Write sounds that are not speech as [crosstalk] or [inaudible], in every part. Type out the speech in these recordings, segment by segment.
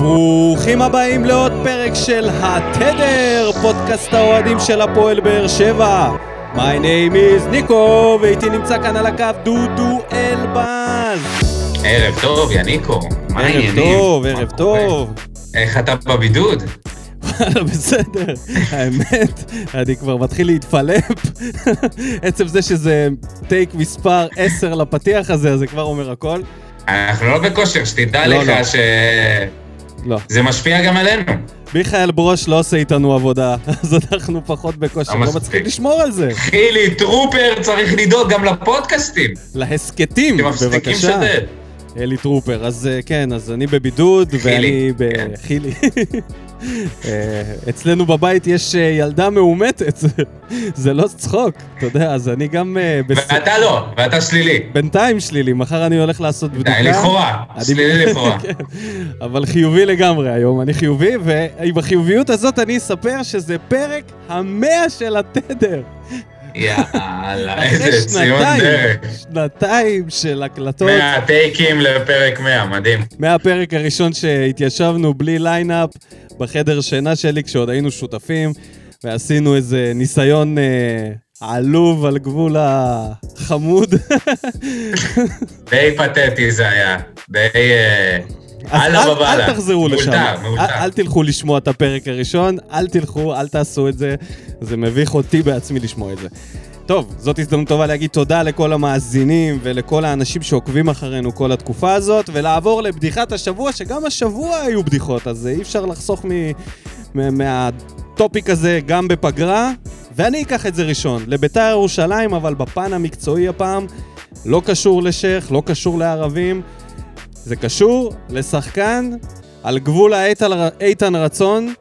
ברוכים הבאים לעוד פרק של התדר, פודקאסט האוהדים של הפועל באר שבע. My name is ניקו, ואיתי נמצא כאן על הקו דודו אלבז. ערב טוב, יניקו. מה ערב העניינים? טוב, מה ערב? טוב. איך אתה בבידוד? וואלה, בסדר. האמת, אני כבר מתחיל להתפלפ. עצם זה שזה טייק מספר 10 לפתיח הזה, אז זה כבר אומר הכל. אנחנו לא בכושר, שתדע לא, לך לא. לא. משפיע גם עלינו. מיכאל ברוש לא עושה איתנו עבודה, [laughs] אז אנחנו פחות בכושר, לא לא. מצליחים לשמור על זה. חילי טרופר צריך לדאוג גם לפודקאסטים. להסכתים, בבקשה. אלי טרופר. אז אה, כן, אז אני בבידוד, חילי, ואני כן. בחילי. [laughs] אה, אצלנו בבית יש אה, ילדה מאומתת, [laughs] זה לא צחוק, אתה יודע, אז אני גם אה, ואתה לא, ואתה שלילי. בינתיים שלילי, מחר אני הולך לעשות בדיקה. די, לכאורה, שלילי [laughs] לכאורה. כן, אבל חיובי לגמרי היום, אני חיובי, ועם החיוביות הזאת אני אספר שזה פרק המאה של התדר. יאללה, איזה ציון דרך. שנתיים של הקלטות. 100 טייקים לפרק 100, מדהים. מהפרק הראשון שהתיישבנו בלי ליינאפ בחדר שינה שלי כשעוד היינו שותפים, ועשינו איזה ניסיון אה, עלוב על גבול החמוד. די פתטי זה היה. די... אה, אז אל, בבאללה. אל תחזרו לשם. מאולתר, מאולתר. אל, אל תלכו לשמוע את הפרק הראשון, אל תלכו, אל תעשו את זה. זה מביך אותי בעצמי לשמוע את זה. טוב, זאת הזדמנות טובה להגיד תודה לכל המאזינים ולכל האנשים שעוקבים אחרינו כל התקופה הזאת, ולעבור לבדיחת השבוע, שגם השבוע היו בדיחות, אז אי אפשר לחסוך מ... מה- מהטופיק הזה גם בפגרה, ואני אקח את זה ראשון, לביתר ירושלים, אבל בפן המקצועי הפעם, לא קשור לשייח, לא קשור לערבים, זה קשור לשחקן על גבול האיתן, איתן רצון,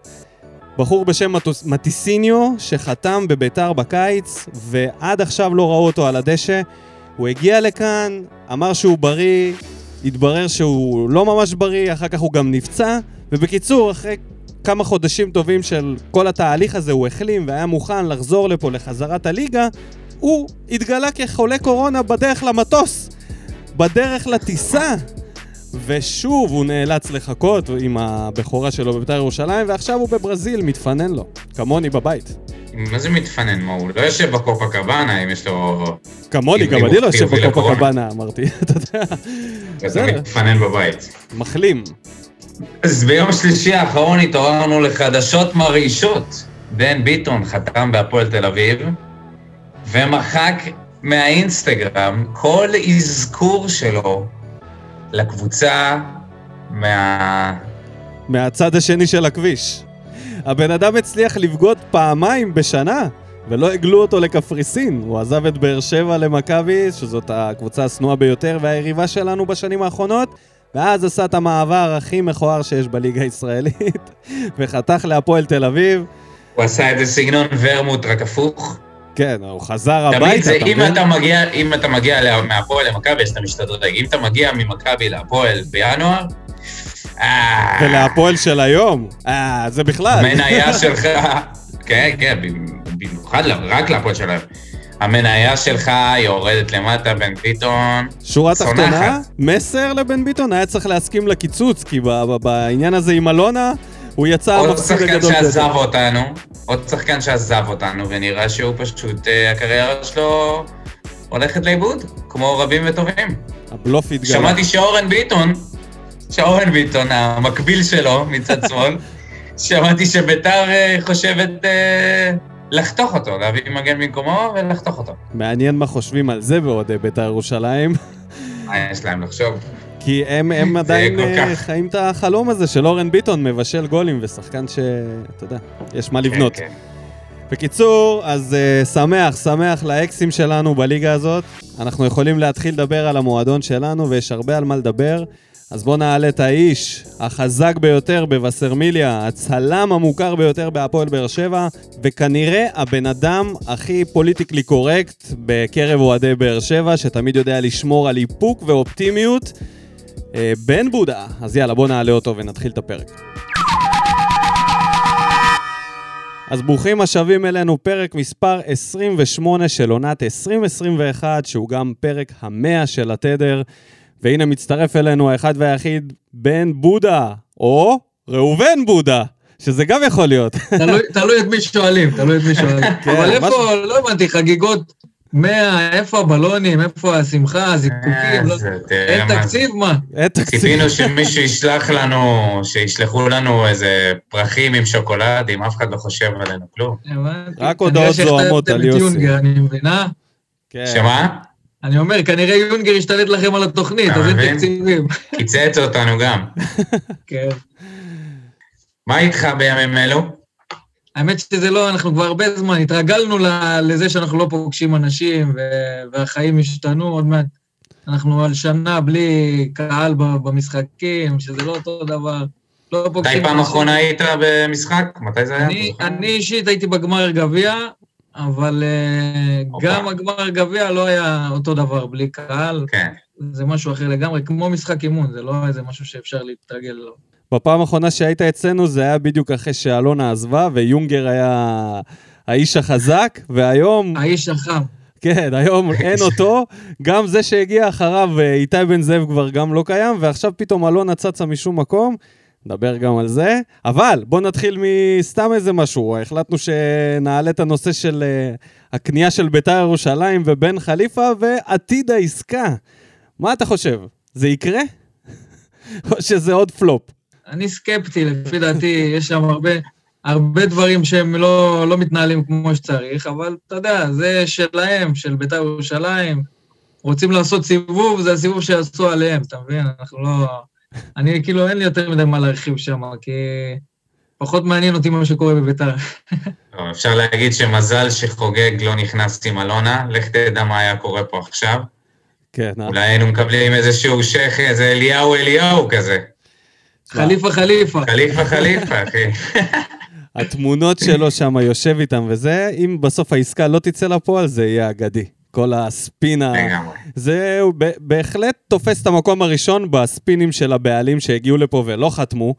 בחור בשם מטוס- מטיסיניו, שחתם בביתר בקיץ, ועד עכשיו לא ראו אותו על הדשא. הוא הגיע לכאן, אמר שהוא בריא, התברר שהוא לא ממש בריא, אחר כך הוא גם נפצע, ובקיצור, אחרי כמה חודשים טובים של כל התהליך הזה, הוא החלים והיה מוכן לחזור לפה לחזרת הליגה, הוא התגלה כחולה קורונה בדרך למטוס, בדרך לטיסה. ושוב הוא נאלץ לחכות עם הבכורה שלו בבית"ר ירושלים, ועכשיו הוא בברזיל, מתפנן לו. כמוני בבית. מה זה מתפנן? מה, הוא לא יושב בקופה קבאנה אם יש לו... כמוני, גם אני לא יושב בקופה. קבאנה, אמרתי, [laughs] אתה יודע. אתה בסדר. מתפנן בבית. מחלים. אז ביום שלישי האחרון התעוררנו לחדשות מרעישות. בן ביטון חתם בהפועל תל אביב, ומחק מהאינסטגרם כל אזכור שלו לקבוצה מה... מהצד השני של הכביש. הבן אדם הצליח לבגוד פעמיים בשנה, ולא הגלו אותו לקפריסין. הוא עזב את באר שבע למכבי, שזאת הקבוצה השנואה ביותר והיריבה שלנו בשנים האחרונות, ואז עשה את המעבר הכי מכוער שיש בליגה הישראלית, [laughs] וחתך להפועל תל אביב. הוא עשה איזה סגנון ורמוט רק הפוך. כן, הוא חזר תמיד הביתה, זה, אתה אם? אתה מגיע, אם אתה מגיע לה- מהפועל למכבי, אז אתה משתדרג. אם אתה מגיע ממכבי להפועל בינואר, אה, ולהפועל של היום, אה, זה בכלל. המניה [laughs] שלך, כן, כן, במיוחד רק להפועל של היום. המניה שלך יורדת למטה, בן ביטון. שורה. תחתונה, מסר לבן ביטון, היה צריך להסכים לקיצוץ, כי בעניין הזה עם אלונה, הוא יצא עוד המפסיד שחקן הגדול שעזב ביותר. אותנו, עוד שחקן שעזב אותנו, ונראה שהוא פשוט, אה, הקריירה שלו הולכת לאיבוד, כמו רבים וטובים. הבלוף התגלה. שמעתי שאורן ביטון, שאורן ביטון, המקביל שלו מצד [laughs] שמאל, שמעתי שביתר אה, חושבת אה, לחתוך אותו, להביא מגן במקומו ולחתוך אותו. מעניין מה חושבים על זה באוהדי בית"ר ירושלים, מה יש להם לחשוב? כי הם, הם [laughs] עדיין אה, כך. חיים את החלום הזה של אורן ביטון, מבשל גולים, ושחקן ש... אתה יודע, יש מה לבנות. כן, כן. בקיצור, אז uh, שמח, שמח לאקסים שלנו בליגה הזאת. אנחנו יכולים להתחיל לדבר על המועדון שלנו, ויש הרבה על מה לדבר. אז בואו נעלה את האיש החזק ביותר בווסרמיליה, הצלם המוכר ביותר בהפועל באר שבע, וכנראה הבן אדם הכי פוליטיקלי קורקט בקרב אוהדי באר שבע, שתמיד יודע לשמור על איפוק ואופטימיות. אה, בן בודה. אז יאללה, בואו נעלה אותו ונתחיל את הפרק. אז ברוכים השבים אלינו, פרק מספר 28 של עונת 2021, שהוא גם פרק המאה של התדר. והנה מצטרף אלינו האחד והיחיד, בן בודה, או ראובן בודה, שזה גם יכול להיות. תלוי את מי שואלים, תלוי את מי שואלים. [laughs] כן, אבל איפה, לא הבנתי, חגיגות 100, איפה הבלונים, איפה השמחה, הזיקוקים, לא- אין תקציב, מה? אין תקציב. ציפינו שמישהו ישלח לנו, שישלחו לנו איזה פרחים עם שוקולדים, אף אחד לא חושב עלינו כלום. רק הודעות זוהמות על יוסי. אני מבינה? כן. שמה? אני אומר, כנראה יונגר השתלט לכם על התוכנית, אז אין תקציבים. קיצץ אותנו גם. [laughs] כן. מה איתך בימים אלו? האמת שזה לא, אנחנו כבר הרבה זמן התרגלנו לזה שאנחנו לא פוגשים אנשים, והחיים השתנו עוד מעט. אנחנו על שנה בלי קהל במשחקים, שזה לא אותו דבר. לא פוגשים... מתי פעם אחרונה היית במשחק? מתי זה היה? אני אישית הייתי בגמר גביע, אבל אה, גם הגמר גביע לא היה אותו דבר בלי קהל. כן. זה משהו אחר לגמרי, כמו משחק אימון, זה לא איזה משהו שאפשר להתרגל לו. בפעם האחרונה שהיית אצלנו זה היה בדיוק אחרי שאלונה עזבה, ויונגר היה האיש החזק, והיום... האיש החם. כן, היום אין אותו. גם זה שהגיע אחריו, אה, איתי בן זאב כבר גם לא קיים, ועכשיו פתאום אלונה צצה משום מקום. נדבר גם על זה. אבל בואו נתחיל מסתם איזה משהו. החלטנו שנעלה את הנושא של uh, הקנייה של בית"ר ירושלים ובן חליפה ועתיד העסקה. מה אתה חושב? זה יקרה? [laughs] או שזה עוד פלופ? אני סקפטי, לפי דעתי, יש שם הרבה, הרבה דברים שהם לא, לא מתנהלים כמו שצריך, אבל אתה יודע, זה שלהם, של בית"ר ירושלים. רוצים לעשות סיבוב, זה הסיבוב שיעשו עליהם, אתה מבין? אנחנו לא... אני כאילו, אין לי יותר מדי מה להרחיב שם, כי פחות מעניין אותי מה שקורה בביתר. לא, אפשר להגיד שמזל שחוגג לא נכנס עם אלונה, לך תדע מה היה קורה פה עכשיו. כן. אה. אולי היינו מקבלים איזשהו שייח, איזה אליהו אליהו כזה. חליפה חליפה. חליפה חליפה, [laughs] אחי. התמונות שלו שם יושב איתם וזה, אם בסוף העסקה לא תצא לפועל, זה יהיה אגדי. כל הספין ה... זה בהחלט תופס את המקום הראשון בספינים של הבעלים שהגיעו לפה ולא חתמו.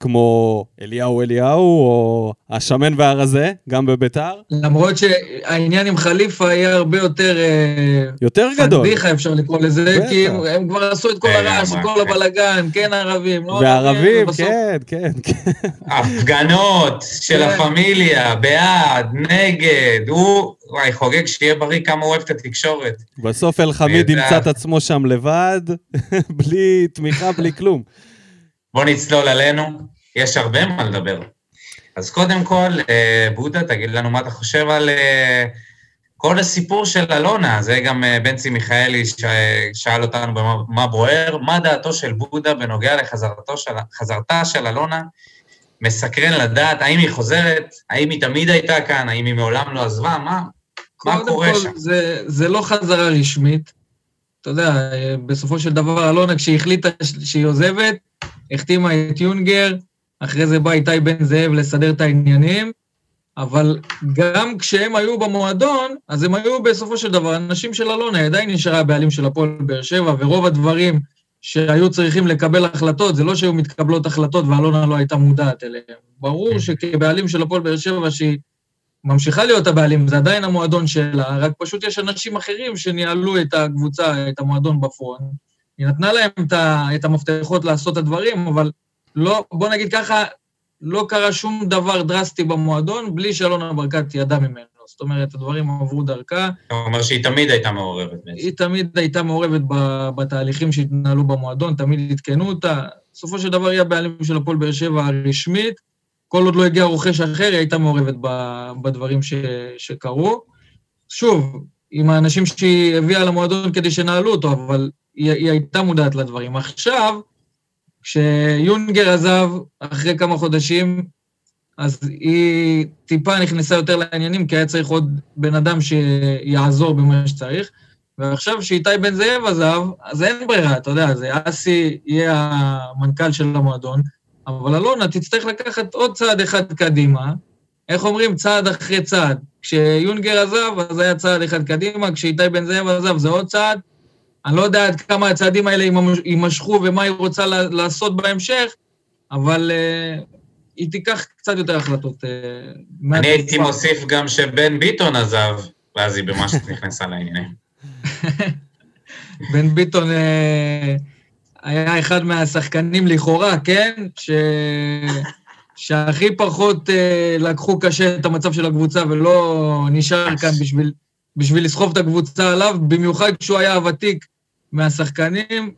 כמו אליהו אליהו, או השמן והרזה, גם בביתר. למרות שהעניין עם חליפה יהיה הרבה יותר... אה, יותר גדול. פדיחה אפשר לקרוא לזה, כי הם, הם כבר עשו את כל הרעש, כל כן. הבלאגן, כן ערבים, לא ערבים. וערבים, כן, כן, כן. הפגנות של כן. הפמיליה, בעד, נגד, הוא... וואי, חוגג שיהיה בריא, כמה הוא אוהב את התקשורת. בסוף אלחמיד ימצא את עצמו שם לבד, [laughs] בלי תמיכה, בלי כלום. בוא נצלול עלינו, יש הרבה מה לדבר. אז קודם כל, אה, בודה, תגיד לנו מה אתה חושב על אה, כל הסיפור של אלונה. זה גם אה, בנצי מיכאלי שאל אותנו במה בוער. מה דעתו של בודה בנוגע לחזרתה של אלונה? מסקרן לדעת האם היא חוזרת, האם היא תמיד הייתה כאן, האם היא מעולם לא עזבה, מה, מה קורה כל, שם? זה, זה לא חזרה רשמית. אתה יודע, בסופו של דבר, אלונה, כשהיא החליטה שהיא עוזבת, החתימה את יונגר, אחרי זה בא איתי בן זאב לסדר את העניינים, אבל גם כשהם היו במועדון, אז הם היו בסופו של דבר אנשים של אלונה, עדיין נשארה הבעלים של הפועל באר שבע, ורוב הדברים שהיו צריכים לקבל החלטות, זה לא שהיו מתקבלות החלטות ואלונה לא הייתה מודעת אליהם. ברור כן. שכבעלים של הפועל באר שבע, שהיא ממשיכה להיות הבעלים, זה עדיין המועדון שלה, רק פשוט יש אנשים אחרים שניהלו את הקבוצה, את המועדון בפרונט. היא נתנה להם את המפתחות לעשות את הדברים, אבל לא, בוא נגיד ככה, לא קרה שום דבר דרסטי במועדון בלי שאלונה ברקת ידעה ממנו. זאת אומרת, הדברים עברו דרכה. אתה אומר שהיא תמיד הייתה מעורבת בעצם. היא תמיד הייתה מעורבת בתהליכים שהתנהלו במועדון, תמיד עדכנו אותה. בסופו של דבר היא הבעלים של הפועל באר שבע הרשמית. כל עוד לא הגיע רוכש אחר, היא הייתה מעורבת בדברים ש, שקרו. שוב, עם האנשים שהיא הביאה למועדון כדי שנעלו אותו, אבל היא, היא הייתה מודעת לדברים. עכשיו, כשיונגר עזב, אחרי כמה חודשים, אז היא טיפה נכנסה יותר לעניינים, כי היה צריך עוד בן אדם שיעזור במה שצריך. ועכשיו שאיתי בן זאב עזב, אז אין ברירה, אתה יודע, זה אסי יהיה המנכ"ל של המועדון, אבל אלונה תצטרך לקחת עוד צעד אחד קדימה. איך אומרים? צעד אחרי צעד. כשיונגר עזב, אז היה צעד אחד קדימה, כשאיתי בן זאב עזב זה עוד צעד. אני לא יודע עד כמה הצעדים האלה יימשכו ומה היא רוצה לעשות בהמשך, אבל uh, היא תיקח קצת יותר החלטות. Uh, אני הייתי מוסיף גם שבן ביטון עזב, ואז היא ממש נכנסה לעניינים. [laughs] בן ביטון, uh, היה אחד מהשחקנים לכאורה, כן? ש... שהכי פחות אה, לקחו קשה את המצב של הקבוצה ולא נשאר כאן בשביל, בשביל לסחוב את הקבוצה עליו, במיוחד כשהוא היה הוותיק מהשחקנים.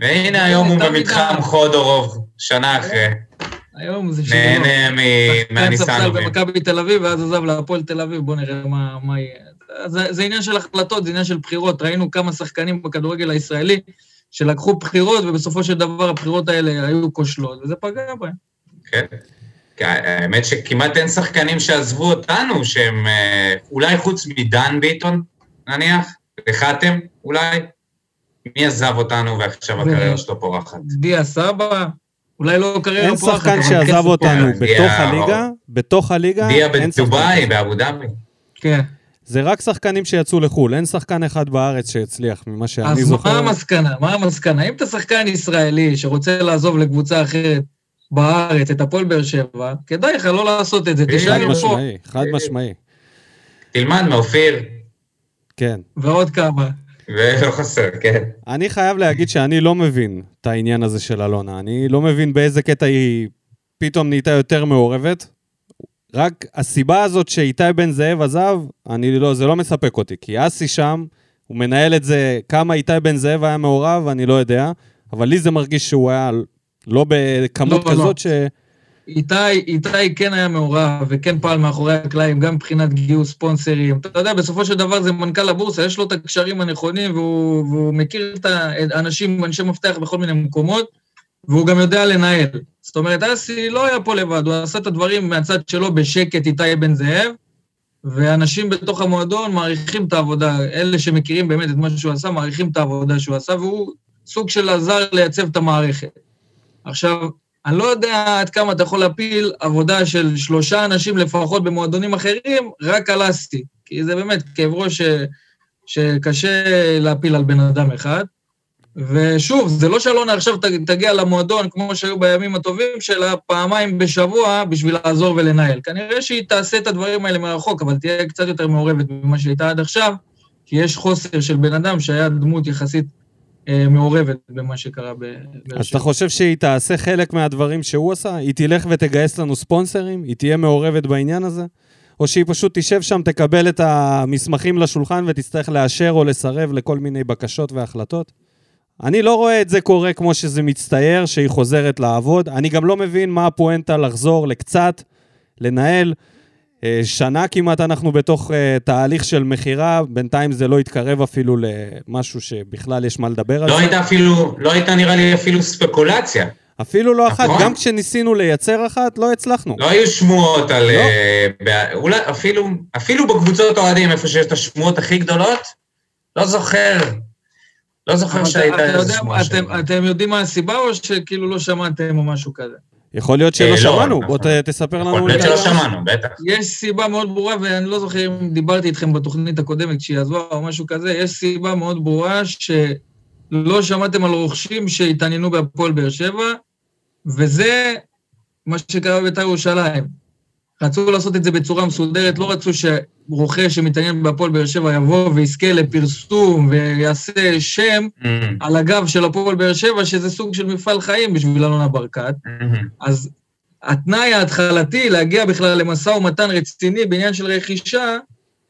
והנה היום הוא במתחם חודורוב, שנה אחרי. היום זה שידור. נהנה ספסל במכבי תל אביב, ואז עזב להפועל תל אביב, בואו נראה מה, מה יהיה. זה, זה עניין של החלטות, זה עניין של בחירות. ראינו כמה שחקנים בכדורגל הישראלי שלקחו בחירות, ובסופו של דבר הבחירות האלה היו כושלות, וזה פגע בהם. כן. האמת שכמעט אין שחקנים שעזבו אותנו, שהם אה, אולי חוץ מדן ביטון, נניח, וחתם, אולי. מי עזב אותנו ועכשיו הקריירה שלו פורחת? דיה סבא, אולי לא קריירה פורחת. אין שחקן שעזב אותנו בתוך הליגה, בתוך הליגה, דיה בדובאי, באבו דאבי. כן. זה רק שחקנים שיצאו לחו"ל, אין שחקן אחד בארץ שהצליח, ממה שאני זוכר. אז מה המסקנה? מה המסקנה? אם אתה שחקן ישראלי שרוצה לעזוב לקבוצה אחרת בארץ, את הפועל באר שבע, כדאי לך לא לעשות את זה, פה. חד משמעי, חד משמעי. תלמד מאופיר. כן. ועוד כמה. ולא חסר, כן. אני חייב להגיד שאני לא מבין את העניין הזה של אלונה. אני לא מבין באיזה קטע היא פתאום נהייתה יותר מעורבת. רק הסיבה הזאת שאיתי בן זאב עזב, אני לא, זה לא מספק אותי. כי אסי שם, הוא מנהל את זה, כמה איתי בן זאב היה מעורב, אני לא יודע. אבל לי זה מרגיש שהוא היה לא בכמות לא, לא. כזאת לא. ש... איתי, איתי כן היה מעורב וכן פעל מאחורי הקלעים, גם מבחינת גיוס ספונסרים. אתה יודע, בסופו של דבר זה מנכ"ל הבורסה, יש לו את הקשרים הנכונים והוא, והוא מכיר את האנשים, אנשי מפתח בכל מיני מקומות, והוא גם יודע לנהל. זאת אומרת, אסי לא היה פה לבד, הוא עשה את הדברים מהצד שלו בשקט, איתי בן זאב, ואנשים בתוך המועדון מעריכים את העבודה, אלה שמכירים באמת את מה שהוא עשה, מעריכים את העבודה שהוא עשה, והוא סוג של עזר לייצב את המערכת. עכשיו, אני לא יודע עד כמה אתה יכול להפיל עבודה של שלושה אנשים לפחות במועדונים אחרים, רק על אסטי. כי זה באמת כאב ראש ש... שקשה להפיל על בן אדם אחד. ושוב, זה לא שאלונה עכשיו תגיע למועדון כמו שהיו בימים הטובים שלה, פעמיים בשבוע בשביל לעזור ולנהל. כנראה שהיא תעשה את הדברים האלה מרחוק, אבל תהיה קצת יותר מעורבת ממה שהייתה עד עכשיו, כי יש חוסר של בן אדם שהיה דמות יחסית אה, מעורבת במה שקרה שבע. אז אתה חושב שהיא תעשה חלק מהדברים שהוא עשה? היא תלך ותגייס לנו ספונסרים? היא תהיה מעורבת בעניין הזה? או שהיא פשוט תשב שם, תקבל את המסמכים לשולחן ותצטרך לאשר או לסרב לכל מיני בקשות והחלטות? אני לא רואה את זה קורה כמו שזה מצטייר, שהיא חוזרת לעבוד. אני גם לא מבין מה הפואנטה לחזור לקצת, לנהל. אה, שנה כמעט אנחנו בתוך uh, תהליך של מכירה, בינתיים זה לא התקרב אפילו למשהו שבכלל יש מה לדבר על לא. הייתה אפילו, לא הייתה נראה לי אפילו ספקולציה. אפילו לא אחת, נכון? גם כשניסינו לייצר אחת, לא הצלחנו. לא היו שמועות על... לא. Uh, אולי אפילו, אפילו בקבוצות אוהדים, איפה שיש את השמועות הכי גדולות, לא זוכר. לא זוכר שהייתה איזה שמועה אתם, אתם יודעים מה הסיבה, או שכאילו לא שמעתם או משהו כזה? יכול להיות שלא אה, לא, שמענו, בוא. תספר לנו. יכול להיות שלא שמענו, בטח. יש סיבה מאוד ברורה, ואני לא זוכר אם דיברתי איתכם בתוכנית הקודמת כשהיא עזבה או משהו כזה, יש סיבה מאוד ברורה שלא שמעתם על רוכשים שהתעניינו בהפועל באר שבע, וזה מה שקרה בבית"ר ירושלים. רצו לעשות את זה בצורה מסודרת, לא רצו שרוכש שמתעניין בהפועל באר שבע יבוא ויזכה לפרסום ויעשה שם mm-hmm. על הגב של הפועל באר שבע, שזה סוג של מפעל חיים בשביל אלונה ברקת. Mm-hmm. אז התנאי ההתחלתי להגיע בכלל למשא ומתן רציני בעניין של רכישה,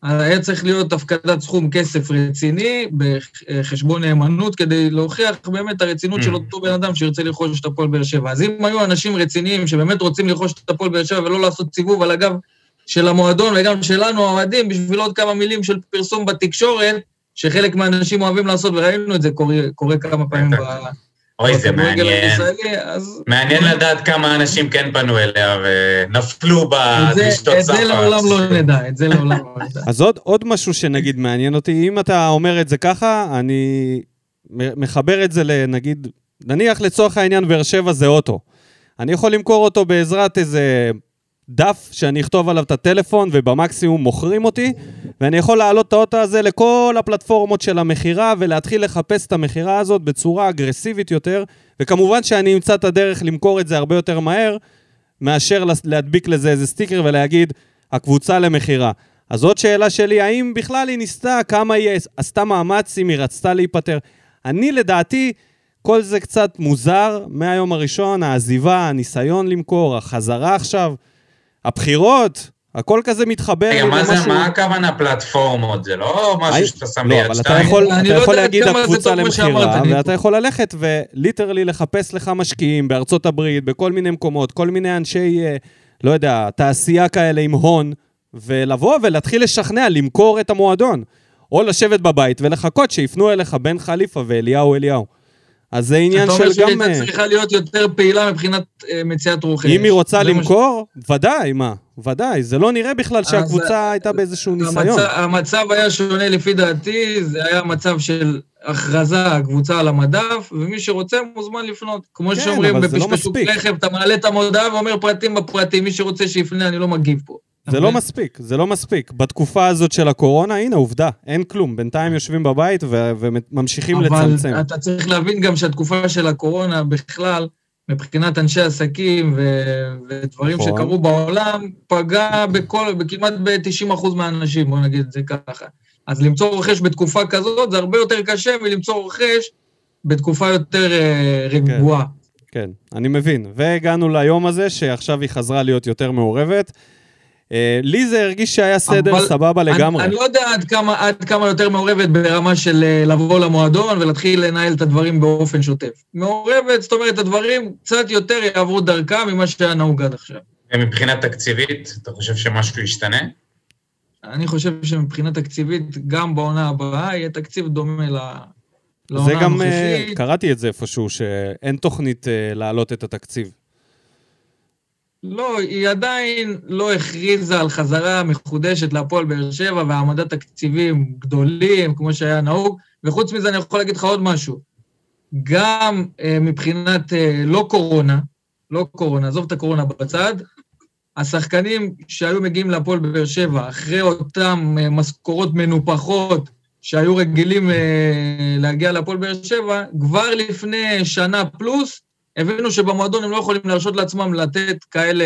היה צריך להיות הפקדת סכום כסף רציני בחשבון נאמנות כדי להוכיח באמת את הרצינות של mm. אותו בן אדם שירצה לרכוש את הפועל באר שבע. אז אם היו אנשים רציניים שבאמת רוצים לרכוש את הפועל באר שבע ולא לעשות סיבוב על הגב של המועדון וגם שלנו האוהדים בשביל עוד כמה מילים של פרסום בתקשורת, שחלק מהאנשים אוהבים לעשות, וראינו את זה קורה, קורה כמה פעמים ב... אוי, זה מעניין. אז... מעניין לדעת כמה אנשים כן פנו אליה ונפלו בדשתות סחר. את זה לעולם לא נדע, את זה לעולם לא נדע. [laughs] אז עוד, עוד משהו שנגיד מעניין אותי, אם אתה אומר את זה ככה, אני מחבר את זה לנגיד, נניח לצורך העניין באר שבע זה אוטו. אני יכול למכור אותו בעזרת איזה דף שאני אכתוב עליו את הטלפון ובמקסימום מוכרים אותי, ואני יכול להעלות את האוטו הזה לכל הפלטפורמות של המכירה ולהתחיל לחפש את המכירה הזאת בצורה אגרסיבית יותר, וכמובן שאני אמצא את הדרך למכור את זה הרבה יותר מהר, מאשר להדביק לזה איזה סטיקר ולהגיד, הקבוצה למכירה. אז עוד שאלה שלי, האם בכלל היא ניסתה, כמה היא עשתה מאמץ אם היא רצתה להיפטר? אני לדעתי, כל זה קצת מוזר מהיום הראשון, העזיבה, הניסיון למכור, החזרה עכשיו, הבחירות, הכל כזה מתחבר רגע, מה זה, למשהו- מה הכוונה פלטפורמות? זה לא משהו שאתה שם לא, ביד אבל אתה שתיים. יכול, אתה לא יכול להגיד הקבוצה למכירה. ואתה יכול ללכת וליטרלי לחפש לך משקיעים בארצות הברית, בכל מיני מקומות, כל מיני אנשי, אה, לא יודע, תעשייה כאלה עם הון, ולבוא ולהתחיל לשכנע, למכור את המועדון. או לשבת בבית ולחכות שיפנו אליך בן חליפה ואליהו אליהו. אז זה עניין אתה של אומר שהיא גם... הייתה אה, צריכה להיות יותר פעילה מבחינת אה, מציאת רוכש. אם היא רוצה ש- למכור, ודאי, מה? ודאי. זה לא נראה בכלל שהקבוצה הייתה באיזשהו ניסיון. המצב, המצב היה שונה לפי דעתי, זה היה מצב של הכרזה, קבוצה על המדף, ומי שרוצה מוזמן לפנות. כמו כן, שאומרים לא בפשפשוק מספיק. רכב, אתה מעלה את המודעה ואומר פרטים בפרטים, מי שרוצה שיפנה, אני לא מגיב פה. זה לא מספיק, זה לא מספיק. בתקופה הזאת של הקורונה, הנה עובדה, אין כלום. בינתיים יושבים בבית ו- וממשיכים לצמצם. אבל אתה צריך להבין גם שהתקופה של הקורונה בכלל, מבחינת אנשי עסקים ו- ודברים נכון. שקרו בעולם, פגע בכל, כמעט ב-90% מהאנשים, בוא נגיד את זה ככה. אז למצוא רוכש בתקופה כזאת זה הרבה יותר קשה מלמצוא רוכש בתקופה יותר אה, רגועה. כן, אני מבין. והגענו ליום הזה, שעכשיו היא חזרה להיות יותר מעורבת. אה, לי זה הרגיש שהיה סדר אבל סבבה אני, לגמרי. אני לא יודע עד כמה, עד כמה יותר מעורבת ברמה של אה, לבוא למועדון ולהתחיל לנהל את הדברים באופן שוטף. מעורבת, זאת אומרת, הדברים קצת יותר יעברו דרכה ממה שהיה נהוג עד עכשיו. ומבחינה תקציבית, אתה חושב שמשהו ישתנה? אני חושב שמבחינה תקציבית, גם בעונה הבאה יהיה תקציב דומה ל- זה גם, אה, הנוכחית. קראתי את זה איפשהו, שאין תוכנית אה, להעלות את התקציב. לא, היא עדיין לא הכריזה על חזרה מחודשת להפועל באר שבע והעמדת תקציבים גדולים, כמו שהיה נהוג. וחוץ מזה, אני יכול להגיד לך עוד משהו. גם אה, מבחינת אה, לא קורונה, לא קורונה, עזוב את הקורונה בצד, השחקנים שהיו מגיעים להפועל באר שבע אחרי אותן אה, משכורות מנופחות שהיו רגילים אה, להגיע להפועל באר שבע, כבר לפני שנה פלוס, הבינו שבמועדון הם לא יכולים להרשות לעצמם לתת כאלה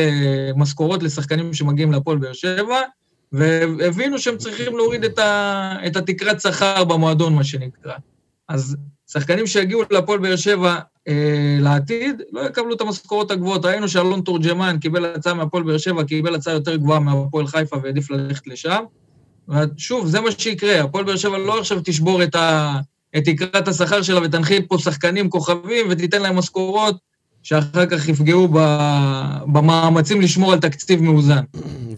משכורות לשחקנים שמגיעים להפועל באר שבע, והבינו שהם צריכים להוריד את, ה, את התקרת שכר במועדון, מה שנקרא. אז שחקנים שיגיעו להפועל באר שבע אה, לעתיד, לא יקבלו את המשכורות הגבוהות. ראינו שאלון תורג'מן קיבל הצעה מהפועל באר שבע, קיבל הצעה יותר גבוהה מהפועל חיפה והעדיף ללכת לשם. ושוב, זה מה שיקרה, הפועל באר שבע לא עכשיו תשבור את, ה, את תקרת השכר שלה ותנחית פה שחקנים כוכבים ותיתן להם משכורות שאחר כך יפגעו ב, במאמצים לשמור על תקציב מאוזן.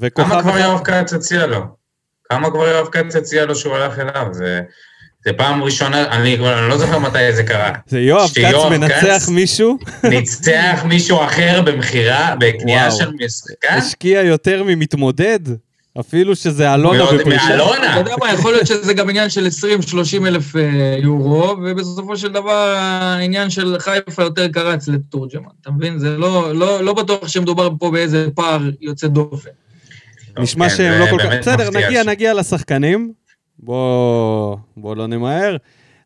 וכוכב כמה כבר יואב כץ הציע לו? כמה כבר יואב כץ הציע לו שהוא הלך אליו? זה, זה פעם ראשונה, אני כבר אני לא זוכר מתי זה קרה. זה יואב כץ מנצח כץ- מישהו, [laughs] ניצח מישהו אחר במכירה, בקנייה. של משחקן? השקיע יותר ממתמודד, אפילו שזה אלונה בפרישה. מאלונה. אתה יודע מה, יכול להיות שזה גם עניין של 20-30 אלף אה, יורו, ובסופו של דבר העניין של חיפה יותר קרץ לתורג'מן, אתה מבין? זה לא, לא, לא בטוח שמדובר פה באיזה פער יוצא דופן. נשמע כן, שהם לא כל כך... בסדר, נגיע, ש- נגיע לשחקנים. בוא, בוא לא נמהר.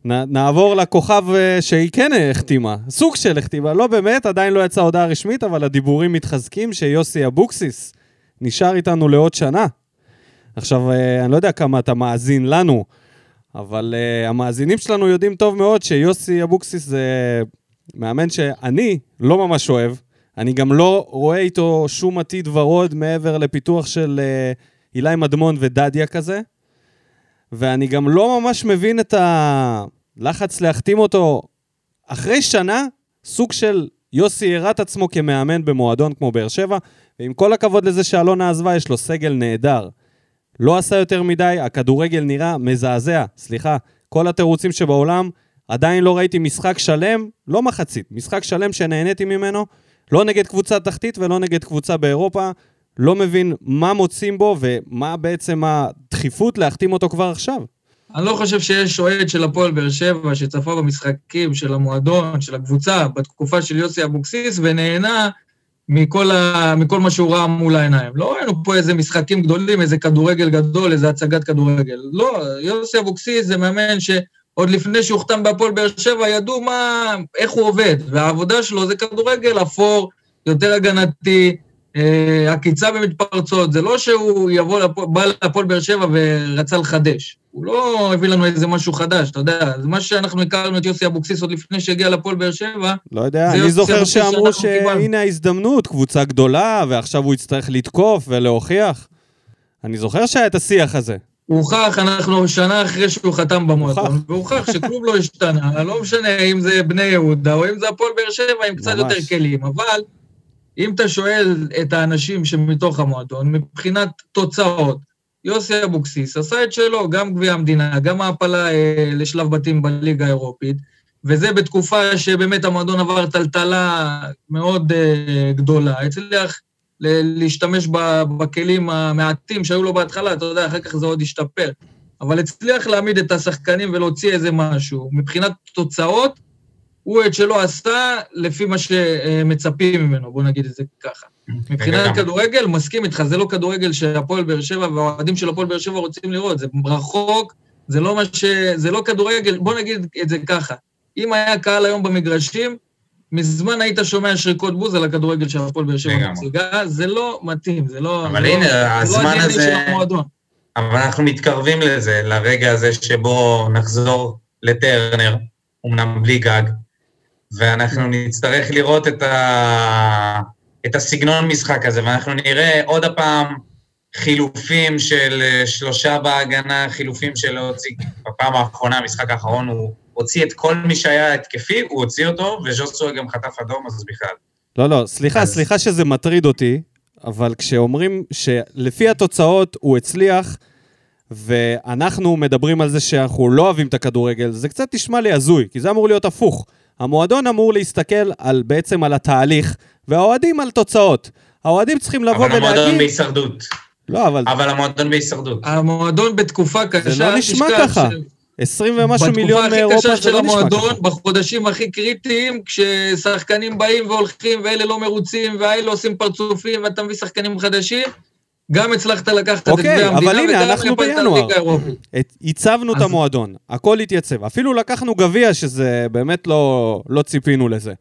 נ, נעבור לכוכב אה, שהיא כן החתימה, סוג של החתימה, לא באמת, עדיין לא יצאה הודעה רשמית, אבל הדיבורים מתחזקים שיוסי אבוקסיס נשאר איתנו לעוד שנה. עכשיו, אה, אני לא יודע כמה אתה מאזין לנו, אבל uh, המאזינים שלנו יודעים טוב מאוד שיוסי אבוקסיס זה מאמן שאני לא ממש אוהב. אני גם לא רואה איתו שום עתיד ורוד מעבר לפיתוח של uh, אילי מדמון ודדיה כזה. ואני גם לא ממש מבין את הלחץ להחתים אותו אחרי שנה, סוג של יוסי הראה את עצמו כמאמן במועדון כמו באר שבע, ועם כל הכבוד לזה שאלונה עזבה, יש לו סגל נהדר. לא עשה יותר מדי, הכדורגל נראה מזעזע. סליחה, כל התירוצים שבעולם, עדיין לא ראיתי משחק שלם, לא מחצית, משחק שלם שנהניתי ממנו, לא נגד קבוצה תחתית ולא נגד קבוצה באירופה. לא מבין מה מוצאים בו ומה בעצם הדחיפות להחתים אותו כבר עכשיו. אני לא חושב שיש אוהד של הפועל באר שבע שצפה במשחקים של המועדון, של הקבוצה, בתקופה של יוסי אבוקסיס, ונהנה מכל, ה... מכל מה שהוא ראה מול העיניים. לא ראינו פה איזה משחקים גדולים, איזה כדורגל גדול, איזה הצגת כדורגל. לא, יוסי אבוקסיס זה מאמן שעוד לפני שהוחתם בהפועל באר שבע, ידעו מה, איך הוא עובד, והעבודה שלו זה כדורגל אפור, יותר הגנתי, אה, עקיצה במתפרצות, זה לא שהוא יבוא, לפ... בא להפועל באר שבע ורצה לחדש. הוא לא הביא לנו איזה משהו חדש, אתה יודע, זה מה שאנחנו הכרנו את יוסי אבוקסיס עוד לפני שהגיע לפועל באר שבע. לא יודע, אני זוכר שאמרו. שהנה ההזדמנות, קבוצה גדולה, ועכשיו הוא יצטרך לתקוף ולהוכיח. אני זוכר שהיה את השיח הזה. הוכח, אנחנו שנה אחרי שהוא חתם במועדון, הוכח. והוכח שכלום לא השתנה, [laughs] לא משנה אם זה בני יהודה או אם זה הפועל באר שבע עם קצת. יותר כלים, אבל אם אתה שואל את האנשים שמתוך המועדון, מבחינת תוצאות, יוסי אבוקסיס עשה את שלו, גם גביע המדינה, גם העפלה אה, לשלב בתים בליגה האירופית, וזה בתקופה שבאמת המועדון עבר טלטלה מאוד אה, גדולה, הצליח ל- להשתמש בכלים המעטים שהיו לו בהתחלה, אתה יודע, אחר כך זה עוד השתפר. אבל הצליח להעמיד את השחקנים ולהוציא איזה משהו. מבחינת תוצאות, הוא את שלו עשה לפי מה שמצפים ממנו, בוא נגיד את זה ככה. מבחינת כדורגל, מסכים איתך, זה לא כדורגל שהפועל באר שבע והאוהדים של הפועל באר שבע רוצים לראות, זה רחוק, זה לא מה ש... זה לא כדורגל, בוא נגיד את זה ככה. אם היה קהל היום במגרשים, מזמן היית שומע שריקות בוז על הכדורגל של הפועל באר שבע. מציגה, זה לא מתאים, זה לא... אבל לא- הנה, זה לא הזמן הזה-. אבל אנחנו מתקרבים לזה, לרגע הזה שבו נחזור לטרנר, אמנם בלי גג, ואנחנו נצטרך לראות את, ה... את הסגנון משחק הזה, ואנחנו נראה עוד הפעם חילופים של אה, שלושה בהגנה, חילופים של להוציא, בפעם האחרונה, המשחק האחרון, הוא הוציא את כל מי שהיה התקפי, הוא הוציא אותו, וז'וסוי גם חטף אדום, אז בכלל. לא, לא, סליחה, אז- סליחה שזה מטריד אותי, אבל כשאומרים שלפי התוצאות הוא הצליח, ואנחנו מדברים על זה שאנחנו לא אוהבים את הכדורגל, זה קצת נשמע לי הזוי, כי זה אמור להיות הפוך. המועדון אמור להסתכל על, בעצם על התהליך, והאוהדים על תוצאות. האוהדים צריכים לבוא אבל המועדון ולהגיד... בהישרדות. לא, אבל אבל המועדון בהישרדות. המועדון בתקופה קשה, זה לא נשמע ככה. ש- 20 ומשהו מיליון בתקופה מאירופה הכי קשה זה של לא נשמע המועדון, ככה. בחודשים הכי קריטיים, כששחקנים באים והולכים ואלה לא מרוצים והאלה עושים פרצופים ואתה מביא שחקנים חדשים, גם הצלחת לקחת את אוקיי, גביע אבל המדינה הנה, וגם אנחנו בינואר. את- הצבנו את אז- המועדון, הכל התייצב. אפילו לקחנו גביע, שזה באמת לא, לא ציפינו לזה.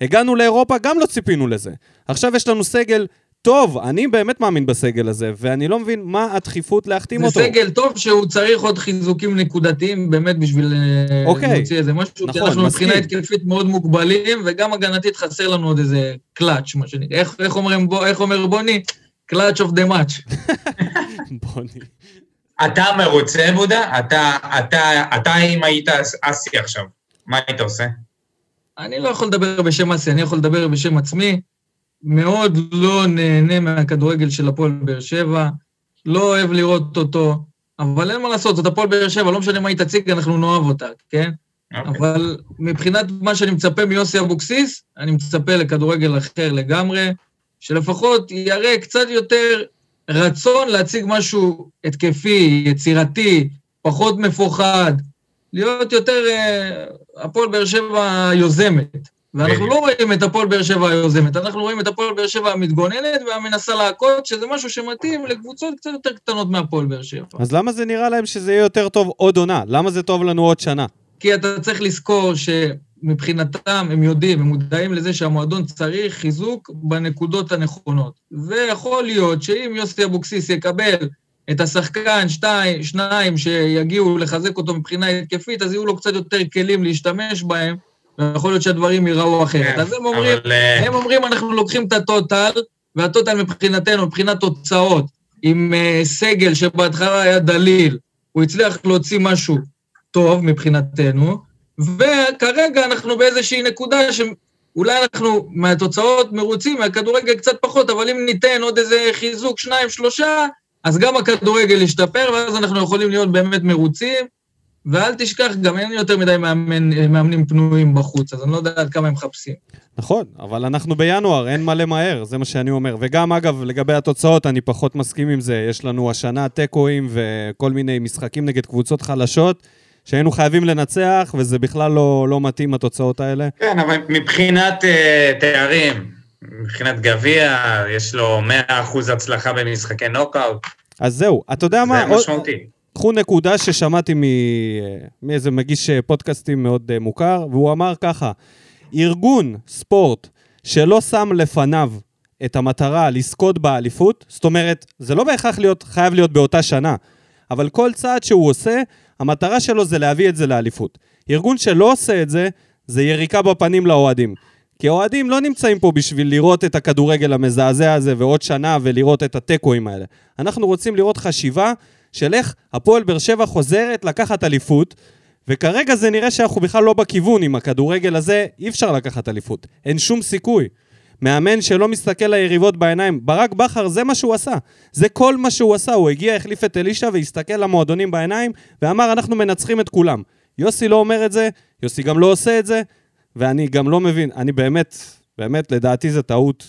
הגענו לאירופה, גם לא ציפינו לזה. עכשיו יש לנו סגל טוב, אני באמת מאמין בסגל הזה, ואני לא מבין מה הדחיפות להחתים זה אותו. סגל טוב שהוא צריך עוד חיזוקים נקודתיים באמת בשביל אה, אוקיי, להוציא איזה משהו, כי נכון, אנחנו מסכים. מבחינה התקפית מאוד מוגבלים, וגם הגנתית חסר לנו עוד איזה קלאץ', מה שנקרא. איך- איך אומרים בו- איך אומר בוני? clutch of the match. בוני. אתה מרוצה, בודה? אתה, אתה, אתה אם היית אסי עכשיו, מה היית עושה? אני לא יכול לדבר בשם אסי, אני יכול לדבר בשם עצמי. מאוד לא נהנה מהכדורגל של הפועל באר שבע, לא אוהב לראות אותו, אבל אין מה לעשות, זאת הפועל באר שבע, לא משנה מה היא תציג, אנחנו נאהב אותה, כן? אוקיי. אבל מבחינת מה שאני מצפה מיוסי אבוקסיס, אני מצפה לכדורגל אחר לגמרי, שלפחות יראה קצת יותר רצון להציג משהו התקפי, יצירתי, פחות מפוחד, להיות יותר אה, הפועל באר שבע יוזמת. ואנחנו. לא רואים את הפועל באר שבע היוזמת, אנחנו רואים את הפועל באר שבע המתגוננת והמנסה להכות, שזה משהו שמתאים לקבוצות קצת יותר קטנות מהפועל באר שבע. אז למה זה נראה להם שזה יהיה יותר טוב עוד עונה? למה זה טוב לנו עוד שנה? כי אתה צריך לזכור שמבחינתם הם יודעים, הם מודעים לזה שהמועדון צריך חיזוק בנקודות הנכונות. ויכול להיות שאם יוסי אבוקסיס יקבל את השחקן, שתיים, שניים שיגיעו לחזק אותו מבחינה התקפית, אז יהיו לו קצת יותר כלים להשתמש בהם, ויכול להיות שהדברים ייראו אחרת. כן, אז הם אומרים, אבל, אה, הם אומרים, אנחנו לוקחים את הטוטל, והטוטל מבחינתנו, מבחינת תוצאות, עם uh, סגל שבהתחלה היה דליל, הוא הצליח להוציא משהו טוב מבחינתנו, וכרגע אנחנו באיזושהי נקודה שאולי אנחנו מהתוצאות מרוצים, מהכדורגל קצת פחות, אבל אם ניתן עוד איזה חיזוק, שניים, שלושה, אז גם הכדורגל ישתפר, ואז אנחנו יכולים להיות באמת מרוצים. ואל תשכח, גם אין יותר מדי מאמן, מאמנים פנויים בחוץ, אז אני לא יודע עד כמה הם מחפשים. נכון, אבל אנחנו בינואר, אין מה למהר, זה מה שאני אומר. וגם, אגב, לגבי התוצאות, אני פחות מסכים עם זה. יש לנו השנה תיקואים וכל מיני משחקים נגד קבוצות חלשות, שהיינו חייבים לנצח, וזה בכלל לא, לא מתאים, התוצאות האלה. כן, אבל מבחינת uh, תארים, מבחינת גביע, יש לו 100% הצלחה במשחקי נוקאוט. אז זהו, אתה יודע מה? זה עוד- משמעותי. קחו נקודה ששמעתי מ... מאיזה מגיש אה, פודקאסטים מאוד אה, מוכר, והוא אמר ככה, ארגון ספורט שלא שם לפניו את המטרה לזכות באליפות, זאת אומרת, זה לא בהכרח להיות, חייב להיות באותה שנה, אבל כל צעד שהוא עושה, המטרה שלו זה להביא את זה לאליפות. ארגון שלא עושה את זה, זה יריקה בפנים לאוהדים. כי האוהדים לא נמצאים פה בשביל לראות את הכדורגל המזעזע הזה ועוד שנה ולראות את התיקואים האלה. אנחנו רוצים לראות חשיבה של איך הפועל באר שבע חוזרת לקחת אליפות, וכרגע זה נראה שאנחנו בכלל לא בכיוון עם הכדורגל הזה, אי אפשר לקחת אליפות. אין שום סיכוי. מאמן שלא מסתכל ליריבות בעיניים. ברק בכר, זה מה שהוא עשה. זה כל מה שהוא עשה. הוא הגיע, החליף את אלישע והסתכל למועדונים בעיניים ואמר, אנחנו מנצחים את כולם. יוסי לא אומר את זה, יוסי גם לא עושה את זה, ואני גם לא מבין. אני באמת, באמת, לדעתי זה טעות.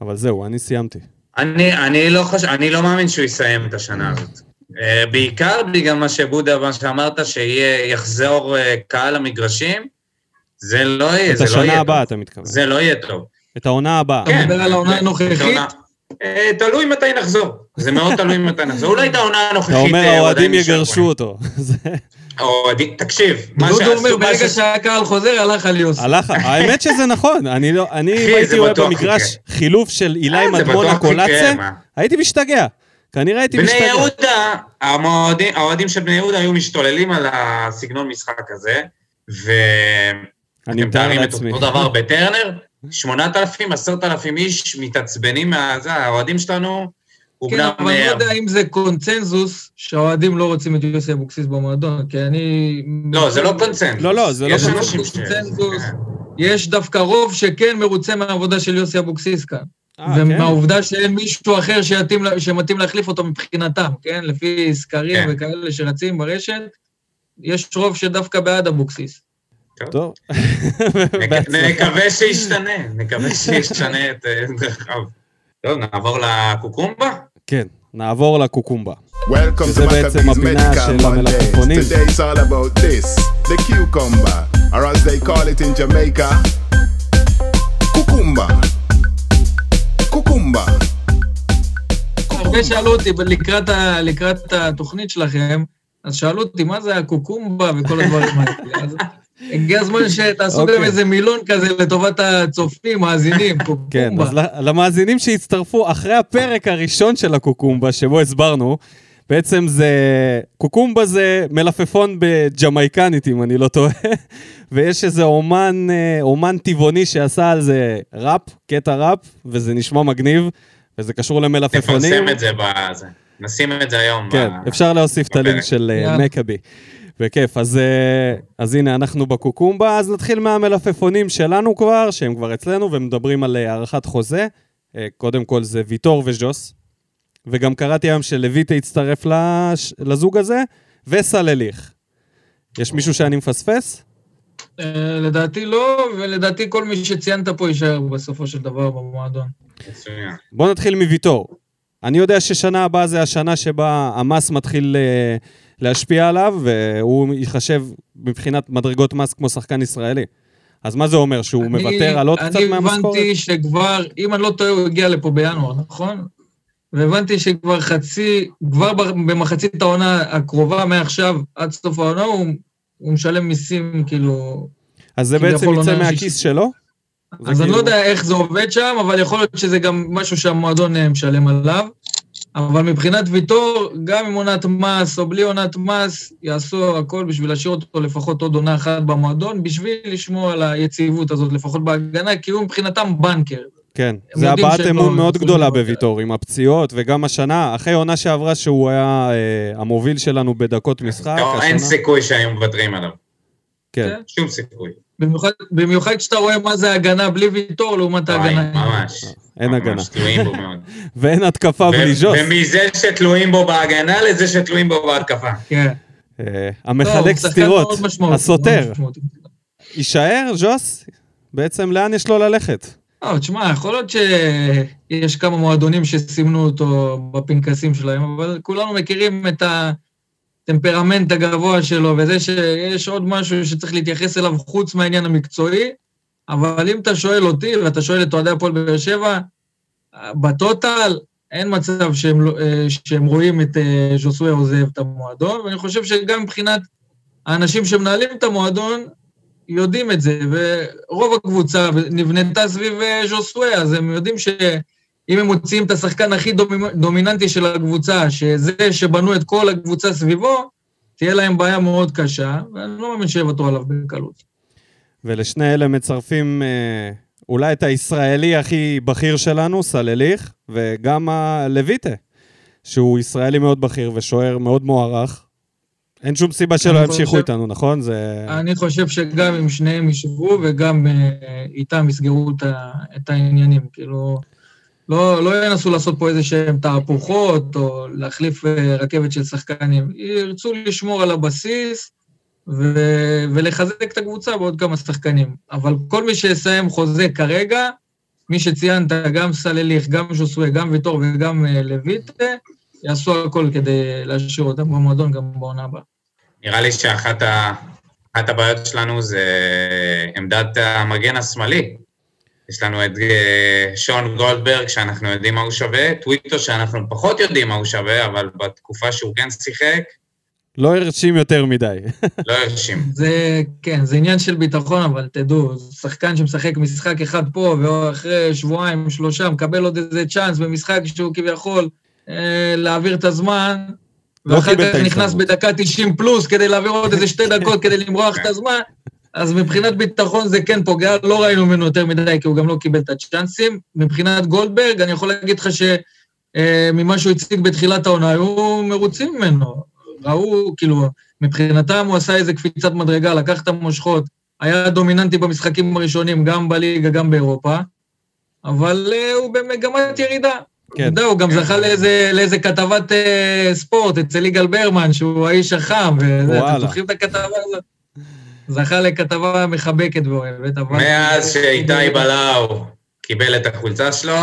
אבל זהו, אני סיימתי. אני, אני, לא חושב, אני לא מאמין שהוא יסיים את השנה הזאת. Uh, בעיקר בגלל מה שבודה, מה שאמרת, שיחזור uh, קהל למגרשים, זה לא יהיה, זה לא יהיה טוב. את השנה הבאה, אתה מתכוון. זה לא יהיה טוב. את העונה הבאה. אתה מדבר על העונה הנוכחית? אה, תלוי מתי נחזור. זה מאוד תלוי מתי נחזור. אולי את העונה הנוכחית... אתה אומר האוהדים יגרשו אותו. [laughs] אוהדים, תקשיב, מה שעשו... דודו אומר, ברגע שהקהל חוזר, הלך על יוסי. הלך, האמת שזה נכון. אני לא, אני הייתי רואה במגרש חילוף של אילי מדמונה קולאצה, הייתי משתגע. כנראה הייתי משתגע. בני יהודה, האוהדים של בני יהודה היו משתוללים על הסגנון משחק הזה, ו... אני מתאר לעצמי. אותו דבר בטרנר, 8,000, 10,000 איש מתעצבנים מהזה, האוהדים שלנו, כן, אבל אני לא יודע אם זה קונצנזוס שהאוהדים לא רוצים את יוסי אבוקסיס במועדון, כי אני... לא, זה לא קונצנזוס. לא, לא, זה לא קונצנזוס. יש דווקא רוב שכן מרוצה מהעבודה של יוסי אבוקסיס כאן. אה, ומהעובדה שאין מישהו אחר שמתאים להחליף אותו מבחינתם, כן? לפי סקרים כן. וכאלה שרצים ברשת, יש רוב שדווקא בעד אבוקסיס. טוב. [laughs] נקווה שישתנה, נקווה שישתנה את דרכיו. טוב, נעבור לקוקומבה? כן, נעבור לקוקומבה. שזה בעצם הפינה של המלפפונים. Today's all about this, the cucumber, or as they call it in Jamaica, קוקומבה. קוקומבה. הרבה שאלו אותי לקראת התוכנית שלכם, אז שאלו אותי מה זה הקוקומבה וכל הדברים האלה. הגיע הזמן [laughs] שתעשו גם אוקיי. איזה מילון כזה לטובת הצופים, מאזינים, [laughs] קוקומבה. כן, אז למאזינים שהצטרפו אחרי הפרק הראשון של הקוקומבה, שבו הסברנו, בעצם זה, קוקומבה זה מלפפון בג'מייקנית, אם אני לא טועה, [laughs] ויש איזה אומן, אה, אומן טבעוני שעשה על זה ראפ, קטע ראפ, וזה נשמע מגניב, וזה קשור למלפפונים. נפרסם את זה בזה. נשים את זה היום. כן, אפשר להוסיף את הלינק של אה, מקאבי. בכיף, אז, אה, אז הנה, אנחנו בקוקומבה, אז נתחיל מהמלפפונים שלנו כבר, שהם כבר אצלנו, ומדברים על אה, הארכת חוזה. אה, קודם כל זה ויטור וז'וס, וגם קראתי היום שלויטה הצטרף לש... לזוג הזה, וסלליך. יש מישהו שאני מפספס? לדעתי לא, ולדעתי כל מי שציינת פה יישאר בסופו של דבר במועדון. בוא נתחיל מוויטור. אני יודע ששנה הבאה זה השנה שבה המס מתחיל להשפיע עליו, והוא ייחשב מבחינת מדרגות מס כמו שחקן ישראלי. אז מה זה אומר, שהוא אני, מוותר על עוד קצת מהמשכורת? אני הבנתי שכבר, אם אני לא טועה, הוא הגיע לפה בינואר, נכון? והבנתי שכבר חצי, כבר במחצית העונה הקרובה, מעכשיו עד סוף העונה, הוא, הוא משלם מיסים, כאילו... אז זה בעצם יצא מהכיס ש... שלו? אז אני כאילו... לא יודע איך זה עובד שם, אבל יכול להיות שזה גם משהו שהמועדון אה, משלם עליו. אבל מבחינת ויטור, גם עם עונת מס או בלי עונת מס, יעשו הכל בשביל להשאיר אותו לפחות עוד עונה אחת במועדון, בשביל לשמור על היציבות הזאת, לפחות בהגנה, כי הוא מבחינתם בנקר. כן, זה הבעת אמון מאוד גדולה בוויטור, עם הפציעות, וגם השנה, אחרי עונה שעברה שהוא היה אה, המוביל שלנו בדקות משחק. לא, אין סיכוי שהיו מוותרים עליו. כן. כן. שום סיכוי. במיוחד, במיוחד כשאתה רואה מה זה הגנה בלי ויטור לעומת ההגנה. ממש. אין ממש הגנה. תלויים בו מאוד. [laughs] ואין התקפה בלי ז'וס. ומזה שתלויים בו בהגנה לזה שתלויים בו בהתקפה. כן. אה, המחלק סתירות, הסותר. יישאר, ז'וס? בעצם לאן יש לו ללכת? לא, תשמע, יכול להיות שיש כמה מועדונים שסימנו אותו בפנקסים שלהם, אבל כולנו מכירים את ה... הטמפרמנט הגבוה שלו, וזה שיש עוד משהו שצריך להתייחס אליו חוץ מהעניין המקצועי, אבל אם אתה שואל אותי, ואתה שואל את אוהדי הפועל באר שבע, בטוטל אין מצב שהם, לא, אה, שהם רואים את אה, ז'וסווה עוזב את המועדון, ואני חושב שגם מבחינת האנשים שמנהלים את המועדון, יודעים את זה, ורוב הקבוצה נבנתה סביב אה, ז'וסווה, אז הם יודעים אם הם מוציאים את השחקן הכי דומיננטי של הקבוצה, שזה שבנו את כל הקבוצה סביבו, תהיה להם בעיה מאוד קשה, ואני לא מאמין שיוותרו עליו בקלות. ולשני אלה מצרפים אה, אולי את הישראלי הכי בכיר שלנו, סלליך, וגם הלויטה, שהוא ישראלי מאוד בכיר ושוער מאוד מוערך. אין שום סיבה שלא ימשיכו חושב, איתנו, נכון? זה... אני חושב שגם אם שניהם ישבו וגם אה, איתם יסגרו את העניינים. כאילו, לא, לא ינסו לעשות פה איזה שהם תהפוכות או להחליף אה, רכבת של שחקנים. ירצו לשמור על הבסיס ו, ולחזק את הקבוצה בעוד כמה שחקנים. אבל כל מי שיסיים חוזה כרגע, מי שציינת, גם סלליך, גם ז'וסווה, גם ויטור וגם אה, לויטה, יעשו הכל כדי להשאיר אותם במועדון גם בעונה הבאה. נראה לי שאחת ה... הבעיות שלנו זה עמדת המגן השמאלי. יש לנו את אה, שון גולדברג, שאנחנו יודעים מה הוא שווה, טוויטו, שאנחנו פחות יודעים מה הוא שווה, אבל בתקופה שהוא כן שיחק... לא הרשים יותר מדי. לא הרשים. [laughs] זה, כן, זה עניין של ביטחון, אבל תדעו, שחקן שמשחק משחק אחד פה, ואחרי שבועיים, שלושה, מקבל עוד איזה צ'אנס במשחק שהוא כביכול אה, להעביר את הזמן, לא ואחר כך נכנס בדקה 90 פלוס כדי להעביר עוד איזה שתי דקות כדי למרוח את הזמן, אז מבחינת ביטחון זה כן פוגע, לא ראינו ממנו יותר מדי, כי הוא גם לא קיבל את הצ'אנסים. מבחינת גולדברג, אני יכול להגיד לך שממה אה, שהוא הציג בתחילת העונה, היו מרוצים ממנו. ראו, כאילו, מבחינתם הוא עשה איזה קפיצת מדרגה, לקח את המושכות, היה דומיננטי במשחקים הראשונים, גם בליגה, גם באירופה, אבל אה, הוא במגמת ירידה. כן. הוא גם זכה לאיזה, לאיזה כתבת אה, ספורט אצל יגאל ברמן, שהוא האיש החם, וזה, אתם זוכרים את הכתבה הזאת? זכה לכתבה מחבקת ואוהבת, אבל... מאז שאיתי בלאו קיבל את החולצה שלו,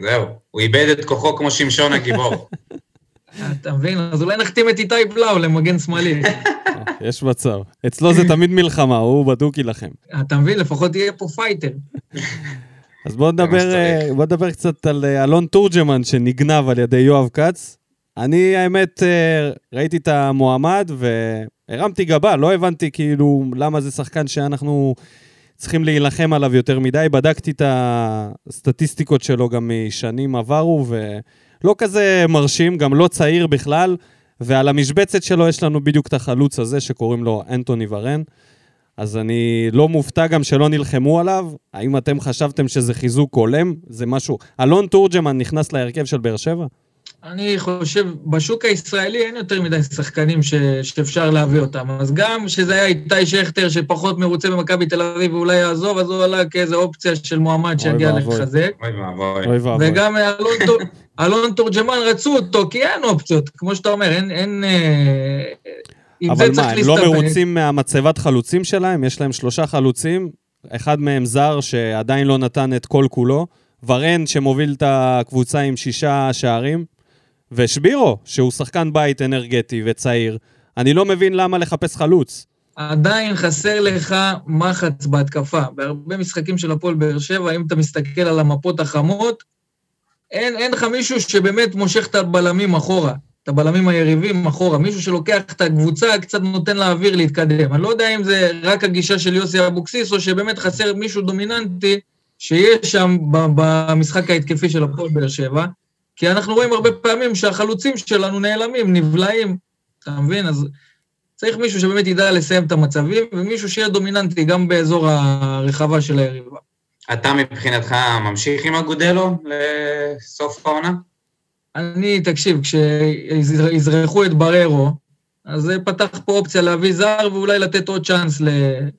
זהו, הוא איבד את כוחו כמו שמשון הגיבור. [laughs] אתה מבין? אז אולי נחתים את איתי בלאו למגן שמאלי. [laughs] יש מצב. אצלו זה תמיד מלחמה, הוא בדוק יילחם. אתה מבין? לפחות יהיה פה fighter. [laughs] אז בואו נדבר, אה, בוא נדבר קצת על אה, אלון תורג'מן שנגנב על ידי יואב כץ. אני, האמת, אה, ראיתי את המועמד והרמתי גבה, לא הבנתי כאילו למה זה שחקן שאנחנו צריכים להילחם עליו יותר מדי. בדקתי את הסטטיסטיקות שלו גם משנים עברו, ולא כזה מרשים, גם לא צעיר בכלל, ועל המשבצת שלו יש לנו בדיוק את החלוץ הזה שקוראים לו אנטוני ורן. אז אני לא מופתע גם שלא נלחמו עליו. האם אתם חשבתם שזה חיזוק הולם? זה משהו... אלון תורג'מן נכנס להרכב של באר שבע? אני חושב, בשוק הישראלי אין יותר מדי שחקנים ש, שאפשר להביא אותם. אז גם שזה היה איתי שכטר שפחות מרוצה במכבי תל אביב ואולי יעזוב, אז הוא עלה כאיזה אופציה של מועמד שיגיע לחזק. אוי ואבוי. וגם אלון, [laughs] אלון תורג'מן רצו אותו, כי אין אופציות. כמו שאתה אומר, אין... אין אה, אבל מה, הם לא מרוצים מהמצבת חלוצים שלהם? יש להם שלושה חלוצים, אחד מהם זר שעדיין לא נתן את כל כולו, ורן שמוביל את הקבוצה עם שישה שערים, ושבירו, שהוא שחקן בית אנרגטי וצעיר. אני לא מבין למה לחפש חלוץ. עדיין חסר לך מחץ בהתקפה. בהרבה משחקים של הפועל באר שבע, אם אתה מסתכל על המפות החמות, אין, אין לך מישהו שבאמת מושך את הבלמים אחורה. את הבלמים היריבים אחורה, מישהו שלוקח את הקבוצה, קצת נותן לאוויר להתקדם. אני לא יודע אם זה רק הגישה של יוסי אבוקסיס, או שבאמת חסר מישהו דומיננטי שיש שם במשחק ההתקפי של הפועל באר שבע, כי אנחנו רואים הרבה פעמים שהחלוצים שלנו נעלמים, נבלעים, אתה מבין? אז צריך מישהו שבאמת ידע לסיים את המצבים, ומישהו שיהיה דומיננטי גם באזור הרחבה של היריבה. אתה מבחינתך ממשיך עם אגודלו לסוף העונה? אני, תקשיב, כשיזרחו את בררו, אז זה פתח פה אופציה להביא זר ואולי לתת עוד צ'אנס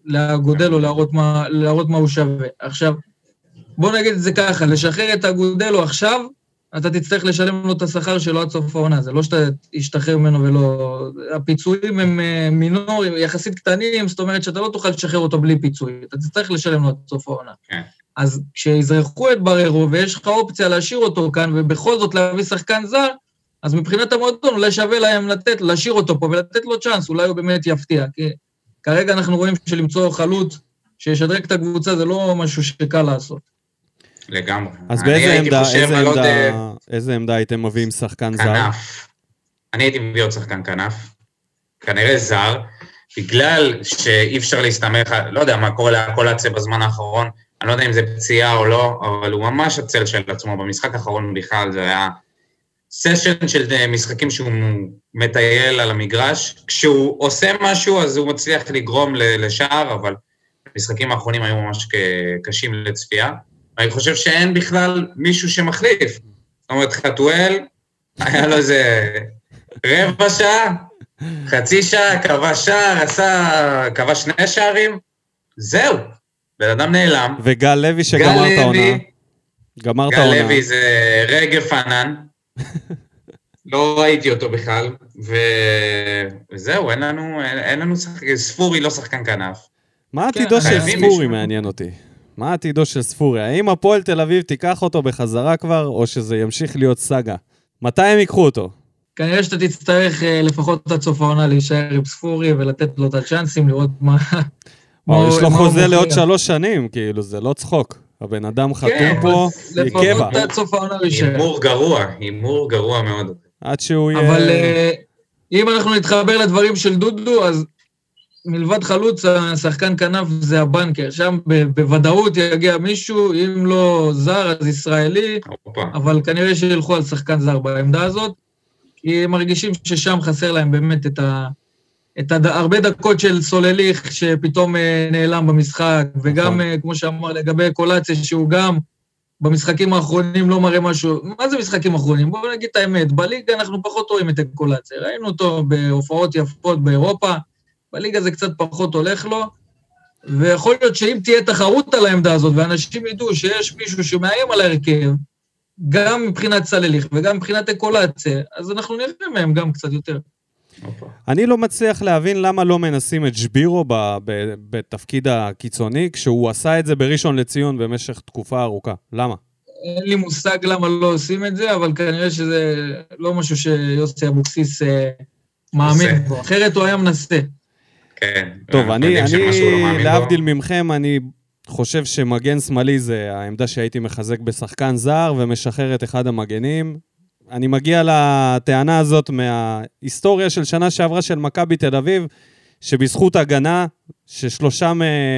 לאגודלו להראות מה, להראות מה הוא שווה. עכשיו, בוא נגיד את זה ככה, לשחרר את אגודלו עכשיו, אתה תצטרך לשלם לו את השכר שלו עד סוף העונה, זה לא שאתה תשתחרר ממנו ולא... הפיצויים הם אה, מינורים, יחסית קטנים, זאת אומרת שאתה לא תוכל לשחרר אותו בלי פיצוי, אתה תצטרך לשלם לו עד סוף העונה. כן. אז כשיזרחו את בררו ויש לך אופציה להשאיר אותו כאן ובכל זאת להביא שחקן זר, אז מבחינת המועדון אולי שווה להם לתת, להשאיר אותו פה ולתת לו צ'אנס, אולי הוא באמת יפתיע. כי כרגע אנחנו רואים שלמצוא חלוץ שישדרג את הקבוצה זה לא משהו שקל לעשות. לגמרי. אז באיזה עמדה, איזה עמדה, עוד... איזה עמדה הייתם מביאים שחקן כנף. זר? כנף. אני הייתי מביא עוד שחקן כנף. כנראה זר, בגלל שאי אפשר להסתמך, לא יודע מה קורה לאקולציה בזמן האחרון, אני לא יודע אם זה פציעה או לא, אבל הוא ממש הצל של עצמו. במשחק האחרון בכלל זה היה סשן של אה, משחקים שהוא מטייל על המגרש. כשהוא עושה משהו, אז הוא מצליח לגרום לשער, אבל המשחקים האחרונים היו ממש קשים לצפייה. אני חושב שאין בכלל מישהו שמחליף. זאת אומרת, חתואל, היה לו איזה רבע שעה, חצי שעה, כבש שער, עשה, כבש שני שערים, זהו, בן אדם נעלם. וגל לוי שגמר את העונה. גמר את העונה. גל לוי זה רגב ענן. [laughs] לא ראיתי אותו בכלל, ו... וזהו, אין לנו, אין, אין לנו שחקן, ספורי לא שחקן כנף. מה עתידו של ספורי מעניין אותי? מה עתידו של ספורי? האם הפועל תל אביב תיקח אותו בחזרה כבר, או שזה ימשיך להיות סאגה? מתי הם ייקחו אותו? כנראה שאתה תצטרך אה, לפחות עד סוף העונה להישאר עם ספורי ולתת לו את הצ'אנסים, לראות מה... [laughs] וואו, יש לו חוזה לעוד שלוש שנים, כאילו, זה לא צחוק. הבן אדם חתום כן, פה, יקבע. לפחות עד סוף העונה להישאר. הימור גרוע, הימור גרוע מאוד. עד שהוא יהיה... אבל אה, אם אנחנו נתחבר לדברים של דודו, אז מלבד חלוץ, השחקן כנף זה הבנקר. שם בוודאות יגיע מישהו, אם לא זר, אז ישראלי, אבל כנראה שילכו על שחקן זר בעמדה הזאת, כי הם מרגישים ששם חסר להם באמת את, ה, את הד, הרבה דקות של סולליך שפתאום אה, נעלם במשחק, וגם, נכון. אה, כמו שאמר, לגבי קולציה, שהוא גם במשחקים האחרונים לא מראה משהו. מה זה משחקים אחרונים? בואו נגיד את האמת, בליגה אנחנו פחות רואים את הקולציה. ראינו אותו בהופעות יפות באירופה, בליגה זה קצת פחות הולך לו, ויכול להיות שאם תהיה תחרות על העמדה הזאת, ואנשים ידעו שיש מישהו שמאיים על ההרכב, גם מבחינת סלליך וגם מבחינת אקולציה, אז אנחנו נראה מהם גם קצת יותר. אני לא מצליח להבין למה לא מנסים את שבירו בתפקיד הקיצוני, כשהוא עשה את זה בראשון לציון במשך תקופה ארוכה. למה? אין לי מושג למה לא עושים את זה, אבל כנראה שזה לא משהו שיוסי אבוקסיס אה, מאמין בו. אחרת הוא היה מנסה. כן. טוב, אני, אני לא להבדיל ממכם, אני חושב שמגן שמאלי זה העמדה שהייתי מחזק בשחקן זר ומשחרר את אחד המגנים. אני מגיע לטענה הזאת מההיסטוריה של שנה שעברה של מכבי תל אביב, שבזכות הגנה, ששלושה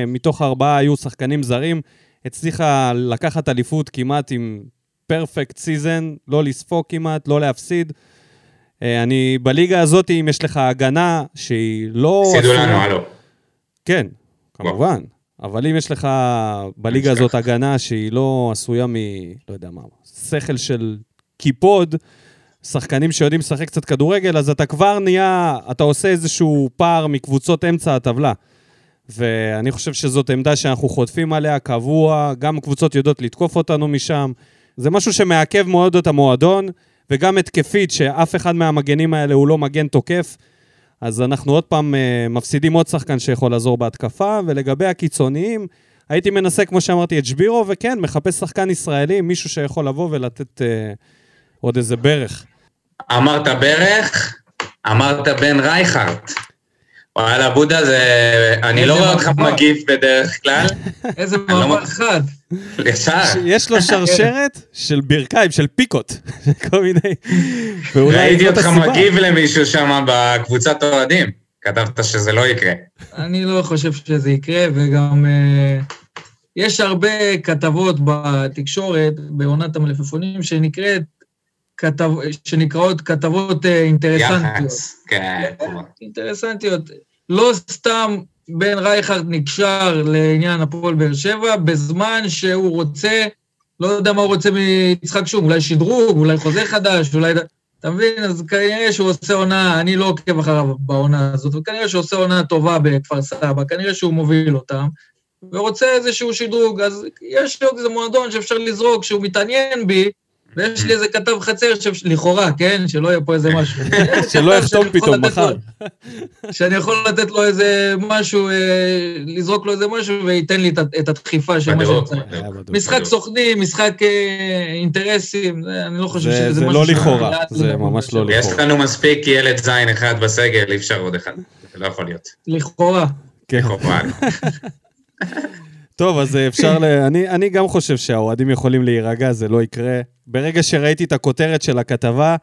מתוך ארבעה היו שחקנים זרים, הצליחה לקחת אליפות כמעט עם perfect season, לא לספוג כמעט, לא להפסיד. אה, אני, בליגה הזאת, אם יש לך הגנה שהיא לא... הפסידו לנו, הלו. כן, כמובן. אבל אם יש לך בליגה הזאת הגנה שהיא לא עשויה מ... לא יודע מה, שכל של קיפוד, שחקנים שיודעים לשחק קצת כדורגל, אז אתה כבר נהיה, אתה עושה איזשהו פער מקבוצות אמצע הטבלה. ואני חושב שזאת עמדה שאנחנו חוטפים עליה קבוע, גם קבוצות יודעות לתקוף אותנו משם. זה משהו שמעכב מאוד את המועדון, וגם התקפית, שאף אחד מהמגנים האלה הוא לא מגן תוקף. אז אנחנו עוד פעם uh, מפסידים עוד שחקן שיכול לעזור בהתקפה, ולגבי הקיצוניים, הייתי מנסה, כמו שאמרתי, את שבירו, וכן, מחפש שחקן ישראלי, מישהו שיכול לבוא ולתת uh, עוד איזה ברך. אמרת ברך, אמרת בן רייכרט. וואלה, בודה זה... אני לא רואה אותך מגיב בדרך כלל. איזה לא מעבר חד. ישר. יש לו שרשרת של ברכיים, של פיקות. [laughs] כל מיני... ראיתי אותך מגיב למישהו שם בקבוצת אוהדים. כתבת שזה לא יקרה. אני לא חושב שזה יקרה, וגם אה, יש הרבה כתבות בתקשורת, בעונת המלפפונים, שנקראת כתב, שנקראות כתבות אה, אינטרסנטיות. יח"צ, כן. אינטרסנטיות. לא סתם בן רייכרד נקשר לעניין הפועל באר שבע, בזמן שהוא רוצה, לא יודע מה הוא רוצה מיצחק שום, אולי שדרוג, אולי חוזה חדש, אולי... אתה מבין? אז כנראה שהוא עושה עונה, אני לא עוקב אחריו בעונה הזאת, וכנראה שהוא עושה עונה טובה בכפר סבא, כנראה שהוא מוביל אותם, ורוצה איזשהו שדרוג, אז יש עוד איזה מועדון שאפשר לזרוק, שהוא מתעניין בי, ויש לי איזה כתב חצר, לכאורה, כן? שלא יהיה פה איזה משהו. [laughs] שלא יחתום פתאום מחר. [laughs] שאני יכול לתת לו איזה משהו, אה, לזרוק לו איזה משהו, וייתן לי את הדחיפה של מה שצריך. משחק סוכנים, משחק אה, אינטרסים, אני לא חושב שזה משהו... זה לא לכאורה, זה ממש לא לכאורה. יש לנו מספיק ילד זין אחד בסגל, אי אפשר עוד אחד. זה לא יכול להיות. לכאורה. כן. לכאורה. [laughs] טוב, אז אפשר ל... אני, אני גם חושב שהאוהדים יכולים להירגע, זה לא יקרה. ברגע שראיתי את הכותרת של הכתבה,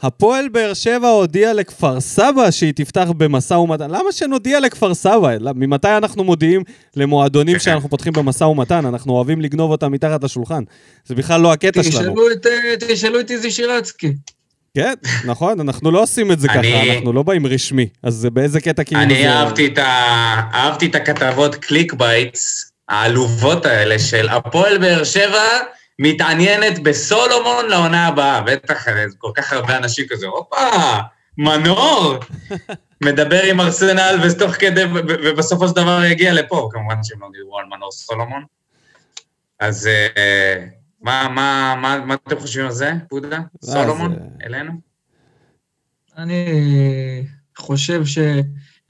הפועל באר שבע הודיעה לכפר סבא שהיא תפתח במשא ומתן. למה שנודיע לכפר סבא? ממתי אנחנו מודיעים למועדונים שאנחנו פותחים במשא ומתן? אנחנו אוהבים לגנוב אותם מתחת לשולחן. זה בכלל לא הקטע שלנו. תשאלו את, אה, תשאלו את איזי שירצקי. כן, נכון, אנחנו לא עושים את זה אני- ככה, אנחנו לא באים רשמי. אז זה באיזה קטע כאילו אני זה... ה... אהבתי את הכתבות clickbaits העלובות האלה של הפועל באר שבע מתעניינת בסולומון לעונה הבאה. בטח, כל כך הרבה אנשים כזה, הופה, מנור! [laughs] מדבר עם ארסנל ותוך כדי, ובסופו של דבר יגיע לפה. כמובן שהם לא דיברו על מנור סולומון. אז אה, מה, מה, מה, מה אתם חושבים על זה, בודה? סולומון? זה- אלינו? אני חושב ש...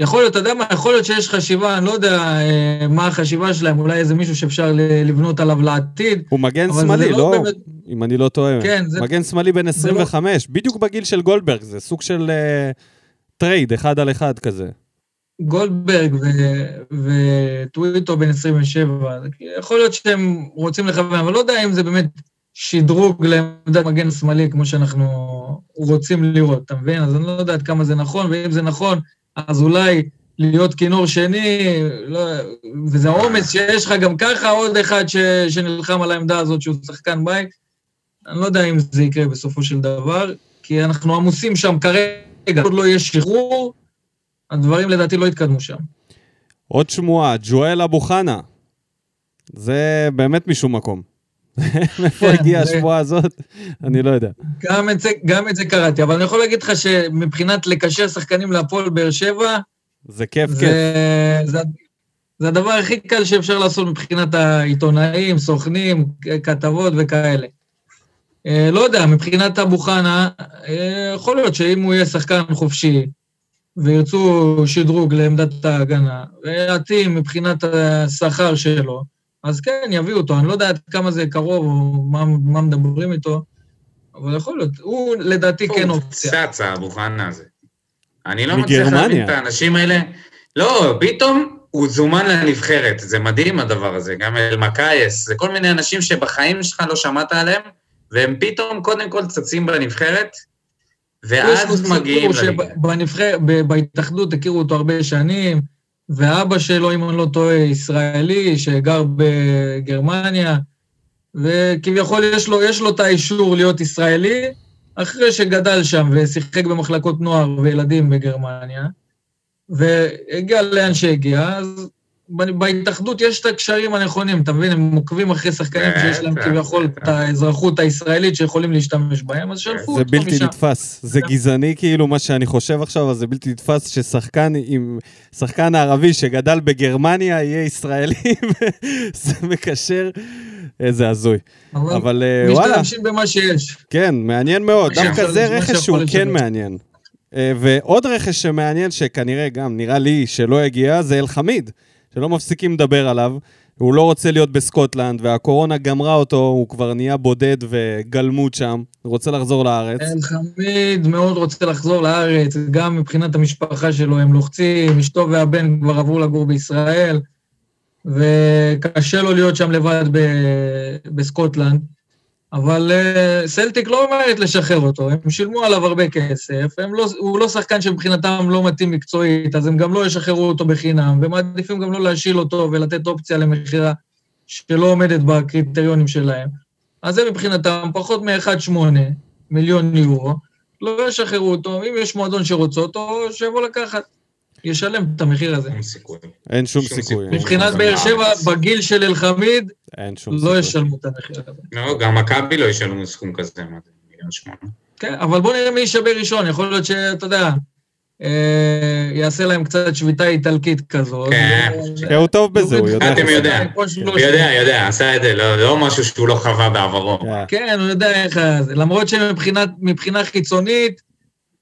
יכול להיות, אתה יודע מה, יכול להיות שיש חשיבה, אני לא יודע אה, מה החשיבה שלהם, אולי איזה מישהו שאפשר לבנות עליו לעתיד. הוא מגן שמאלי, לא לא? באמת- אם אני לא טועה. כן, זה- מגן שמאלי בן זה לא- 25, בדיוק בגיל של גולדברג, זה סוג של אה, trade, אחד על אחד כזה. גולדברג וטוויטו בן 27, זה כאילו, יכול להיות שהם רוצים לכוון, אבל לא יודע אם זה באמת שדרוג לעמדת מגן שמאלי כמו שאנחנו רוצים לראות, אתה מבין? אז אני לא יודע עד כמה זה נכון, ואם זה נכון, אז אולי להיות כינור שני, לא, וזה העומס שיש לך גם ככה, עוד אחד ש, שנלחם על העמדה הזאת שהוא שחקן בית. אני לא יודע אם זה יקרה בסופו של דבר, כי אנחנו עמוסים שם כרגע, עוד לא יהיה שחרור, הדברים לדעתי לא יתקדמו שם. עוד שמועה, ג'ואל אבו חנה. זה באמת משום מקום. [laughs] מאיפה כן, הגיעה השמועה הזאת? אני לא יודע. גם את, זה, גם את זה קראתי, אבל אני יכול להגיד לך שמבחינת לקשר שחקנים להפועל באר שבע, זה כיף, כיף. זה, זה, זה הדבר הכי קל שאפשר לעשות מבחינת העיתונאים, סוכנים, כתבות וכאלה. אה, לא יודע, מבחינת אבו חנה, אה, יכול להיות שאם הוא יהיה שחקן חופשי וירצו שדרוג לעמדת ההגנה, ויתאים מבחינת השכר שלו, אז כן, יביאו אותו. אני לא יודע עד כמה זה קרוב או מה, מה מדברים איתו, אבל יכול להיות. הוא לדעתי כן הוא אופציה. פצץ, האבו חנה הזה. אני לא מצליח. להבין את האנשים האלה. לא, פתאום הוא זומן לנבחרת, זה מדהים הדבר הזה, גם אלמקייס, זה כל מיני אנשים שבחיים שלך לא שמעת עליהם, והם פתאום קודם כל צצים בנבחרת, יש לו ואז מגיעים סיפור לליגה. שבנבחרת, ב- בהתאחדות הכירו אותו הרבה שנים, ואבא שלו, אם אני לא טועה, ישראלי, שגר בגרמניה, וכביכול יש לו, יש לו את האישור להיות ישראלי, אחרי שגדל שם ושיחק במחלקות נוער וילדים בגרמניה, והגיע לאן שהגיע, אז בהתאחדות יש את הקשרים הנכונים, אתה מבין? הם עוקבים אחרי שחקנים שיש להם כביכול. את האזרחות הישראלית שיכולים להשתמש בהם, אז שלפו זה אותו בלתי משם. נתפס. זה גזעני כאילו מה שאני חושב עכשיו, אבל זה בלתי נתפס ששחקן עם... שחקן ערבי שגדל בגרמניה יהיה ישראלי, [laughs] וזה מקשר. איזה הזוי. אבל אה, וואלה, משתמשים במה שיש. כן, מעניין מאוד. דווקא זה רכש שהוא כן. מעניין. אה, ועוד רכש שמעניין, שכנראה גם נראה לי שלא הגיע, זה אלחמיד, שלא מפסיקים לדבר עליו. הוא לא רוצה להיות בסקוטלנד, והקורונה גמרה אותו, הוא כבר נהיה בודד וגלמוד שם, הוא רוצה לחזור לארץ. אלחמיד מאוד רוצה לחזור לארץ, גם מבחינת המשפחה שלו, הם לוחצים, אשתו והבן כבר עברו לגור בישראל, וקשה לו להיות שם לבד ב- בסקוטלנד. אבל אה, סלטיק לא ממהרת לשחרר אותו, הם שילמו עליו הרבה כסף, לא, הוא לא שחקן שמבחינתם לא מתאים מקצועית, אז הם גם לא ישחררו אותו בחינם, ומעדיפים גם לא להשיל אותו ולתת אופציה למכירה שלא עומדת בקריטריונים שלהם. אז זה מבחינתם פחות מ-1.8 מיליון יורו, לא ישחררו אותו, אם יש מועדון שרוצה אותו, שיבוא לקחת, ישלם את המחיר הזה. אין סיכוי. אין שום שום סיכוי. מבחינת באר. שבע, בגיל של אלחמיד, אין שום סיכוי. לא ישלמו את המחיר הזה. לא, גם מכבי לא ישלמו סכום כזה, מה זה, מיליון שמונה. כן, אבל בוא נראה מי יישבר ראשון, יכול להיות שאתה יודע, אה, יעשה להם קצת שביתה איטלקית כזאת. כן. כן, הוא טוב בזה, הוא יודע. אתם יודע. הוא יודע, יודע, עשה את זה, לא לא משהו שהוא לא חווה בעברו. כן. כן, הוא יודע איך זה. למרות שמבחינה חיצונית,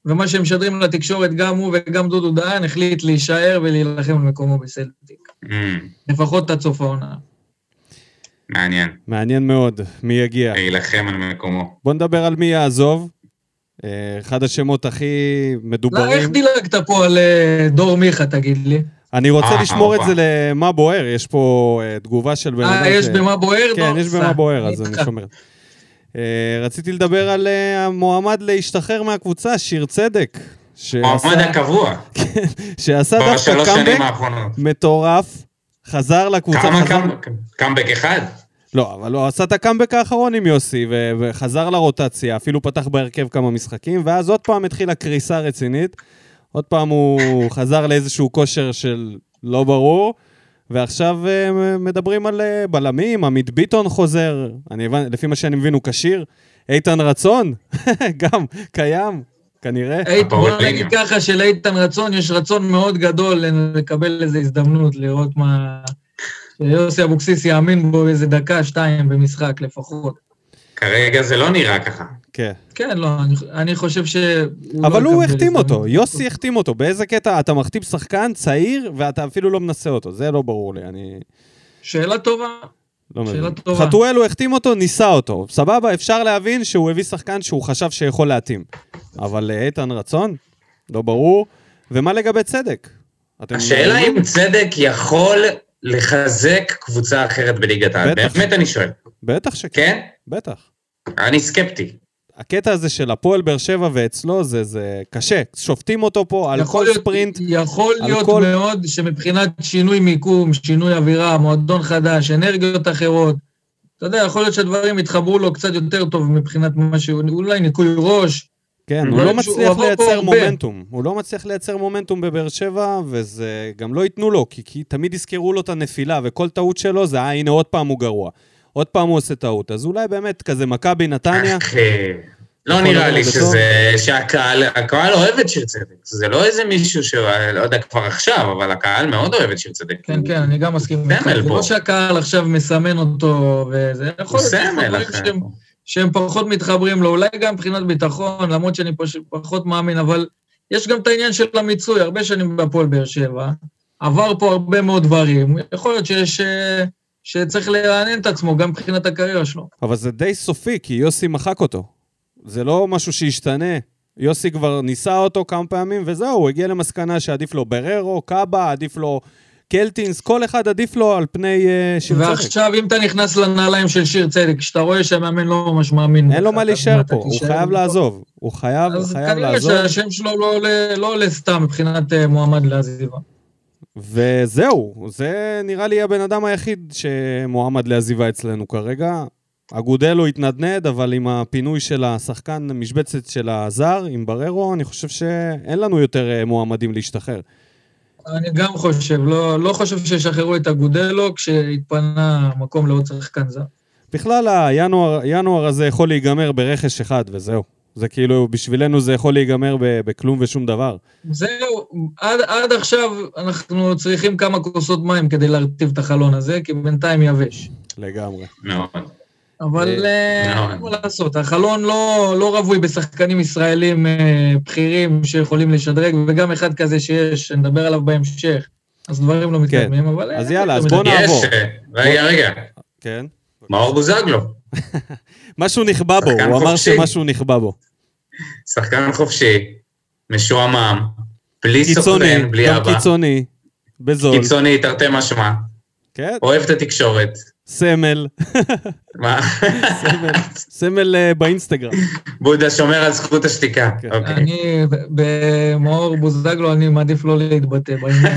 ומה שהם משדרים לתקשורת, גם הוא וגם דודו דהן החליט להישאר ולהילחם על מקומו בסלטיק. Mm, לפחות עד סוף העונה. מעניין, מעניין מאוד, מי יגיע. להילחם על מקומו. בוא נדבר על מי יעזוב. אה, אחד השמות הכי לא, איך מדוברים. דילגת פה על אה, דור מיכה, תגיד לי? אני רוצה אה, לשמור את. זה למה בוער, יש פה תגובה של בן אדם אה, יש ש- במה בוער? כן, דור? יש במה בוער, אז. אני שומר. אה, רציתי לדבר על אה, המועמד להשתחרר מהקבוצה, שיר צדק. שעשה- מועמד הקבוע, [laughs] שעשה דווקא קאמבק. מטורף, חזר לקבוצה, כמה. קאמבק? קאמבק אחד? לא, אבל הוא עשה את הקאמבק האחרון עם יוסי, ו- וחזר לרוטציה, אפילו פתח בהרכב כמה משחקים, ואז עוד פעם התחילה קריסה רצינית. עוד פעם הוא [laughs] חזר לאיזשהו כושר של לא ברור, ועכשיו אה, מדברים על אה, בלמים, עמית ביטון חוזר, אני הבנ... לפי מה שאני מבין הוא כשיר, איתן רצון, [laughs] גם קיים, כנראה. בוא. נגיד ככה שלאיתן רצון, יש רצון מאוד גדול לקבל איזו הזדמנות, לראות מה... שיוסי אבוקסיס יאמין בו איזה דקה, שתיים במשחק לפחות. כרגע זה לא נראה ככה. כן. כן, לא, אני, אני חושב שהוא לא אבל הוא יקבל החתים. אותו, יוסי החתים אותו. באיזה קטע אתה מחתים שחקן צעיר ואתה אפילו לא מנסה אותו? זה לא ברור לי, אני שאלה טובה. לא מבין. שאלה טובה. חתואל הוא החתים אותו, ניסה אותו. סבבה, אפשר להבין שהוא הביא שחקן שהוא חשב שיכול להתאים. אבל לאיתן רצון? לא ברור. ומה לגבי צדק? השאלה אם צדק יכול לחזק קבוצה אחרת בליגת העל. באמת אני שואל. בטח שכן, כן? בטח. אני סקפטי. הקטע הזה של הפועל באר שבע ואצלו זה, זה קשה. שופטים אותו פה על כל להיות- ספרינט. יכול להיות כל- מאוד שמבחינת שינוי מיקום, שינוי אווירה, מועדון חדש, אנרגיות אחרות, אתה יודע, יכול להיות שהדברים יתחברו לו קצת יותר טוב מבחינת מה שהוא, אולי ניקוי ראש. כן, הוא לא מצליח פה לייצר. מומנטום. הוא לא מצליח לייצר מומנטום בבאר שבע, וזה גם לא ייתנו לו, כי, כי תמיד יזכרו לו את הנפילה, וכל טעות שלו זה, אה, הנה עוד פעם הוא גרוע. עוד פעם הוא עושה טעות. אז אולי באמת כזה מכבי נתניה, אה, לא נראה לי שזה, שהקהל, הקהל אוהב את שיר צדק. זה לא איזה מישהו שהוא, לא יודע כבר עכשיו, אבל הקהל מאוד אוהב את שיר צדק. כן, כן, אני גם מסכים סמל איתך. זה פה. לא שהקהל עכשיו מסמן אותו וזה, יכול הוא להיות. שהם- שהם פחות מתחברים לו, אולי גם מבחינת ביטחון, למרות שאני פחות מאמין, אבל יש גם את העניין של המיצוי, הרבה שנים בהפועל באר שבע, עבר פה הרבה מאוד דברים, יכול להיות שיש... שצריך לרענן את עצמו גם מבחינת הקריירה שלו. אבל זה די סופי, כי יוסי מחק אותו. זה לא משהו שישתנה. יוסי כבר ניסה אותו כמה פעמים, וזהו, הוא הגיע למסקנה שעדיף לו בררו, קאבה, עדיף לו קלטינס, כל אחד עדיף לו על פני uh, שיר צדק. ועכשיו, אם אתה נכנס לנעליים של שיר צדק, שאתה רואה שהמאמן לא ממש מאמין... אין לו מה אז להישאר פה, הוא חייב? לעזוב. הוא חייב, הוא אז חייב כנראה לעזוב. שהשם שלו לא עולה, לא עולה סתם מבחינת אה, מועמד לעזיבה. וזהו, זה נראה לי הבן אדם היחיד שמועמד לעזיבה אצלנו כרגע. אגודלו התנדנד, אבל עם הפינוי של השחקן, המשבצת של הזר, עם בררו, אני חושב שאין לנו יותר אה, מועמדים להשתחרר. אני גם חושב, לא, לא חושב שישחררו את אגודלו כשהתפנה מקום לעוד שחקן זר. בכלל, הינואר ינואר הזה יכול להיגמר ברכש אחד, וזהו. זה כאילו, בשבילנו זה יכול להיגמר בכלום ושום דבר. זהו, עד, עד עכשיו אנחנו צריכים כמה כוסות מים כדי להרטיב את החלון הזה, כי בינתיים יבש. לגמרי. מאוד. אבל אה, מאוד. אין מה לעשות, החלון לא, לא רווי בשחקנים ישראלים אה, בכירים שיכולים לשדרג, וגם אחד כזה שיש, נדבר עליו בהמשך, אז דברים לא מתקדמים, אבל... אז אה, יאללה, אז לא בוא מתקדמים. נעבור. יש, אה, רגע, רגע, כן. מאור בוזגלו, [laughs] משהו נכבה בו, הוא אמר. שמשהו נכבה בו. שחקן חופשי, משועמם, בלי סוכן, בלי אבא, קיצוני, בזול, קיצוני, תרתי משמע, כן, אוהב את התקשורת. סמל, מה? סמל, סמל אה, באינסטגרם. בודה שומר על זכות השתיקה. כן. אוקיי. אני, במאור בוזגלו, אני מעדיף לא להתבטא בעניין.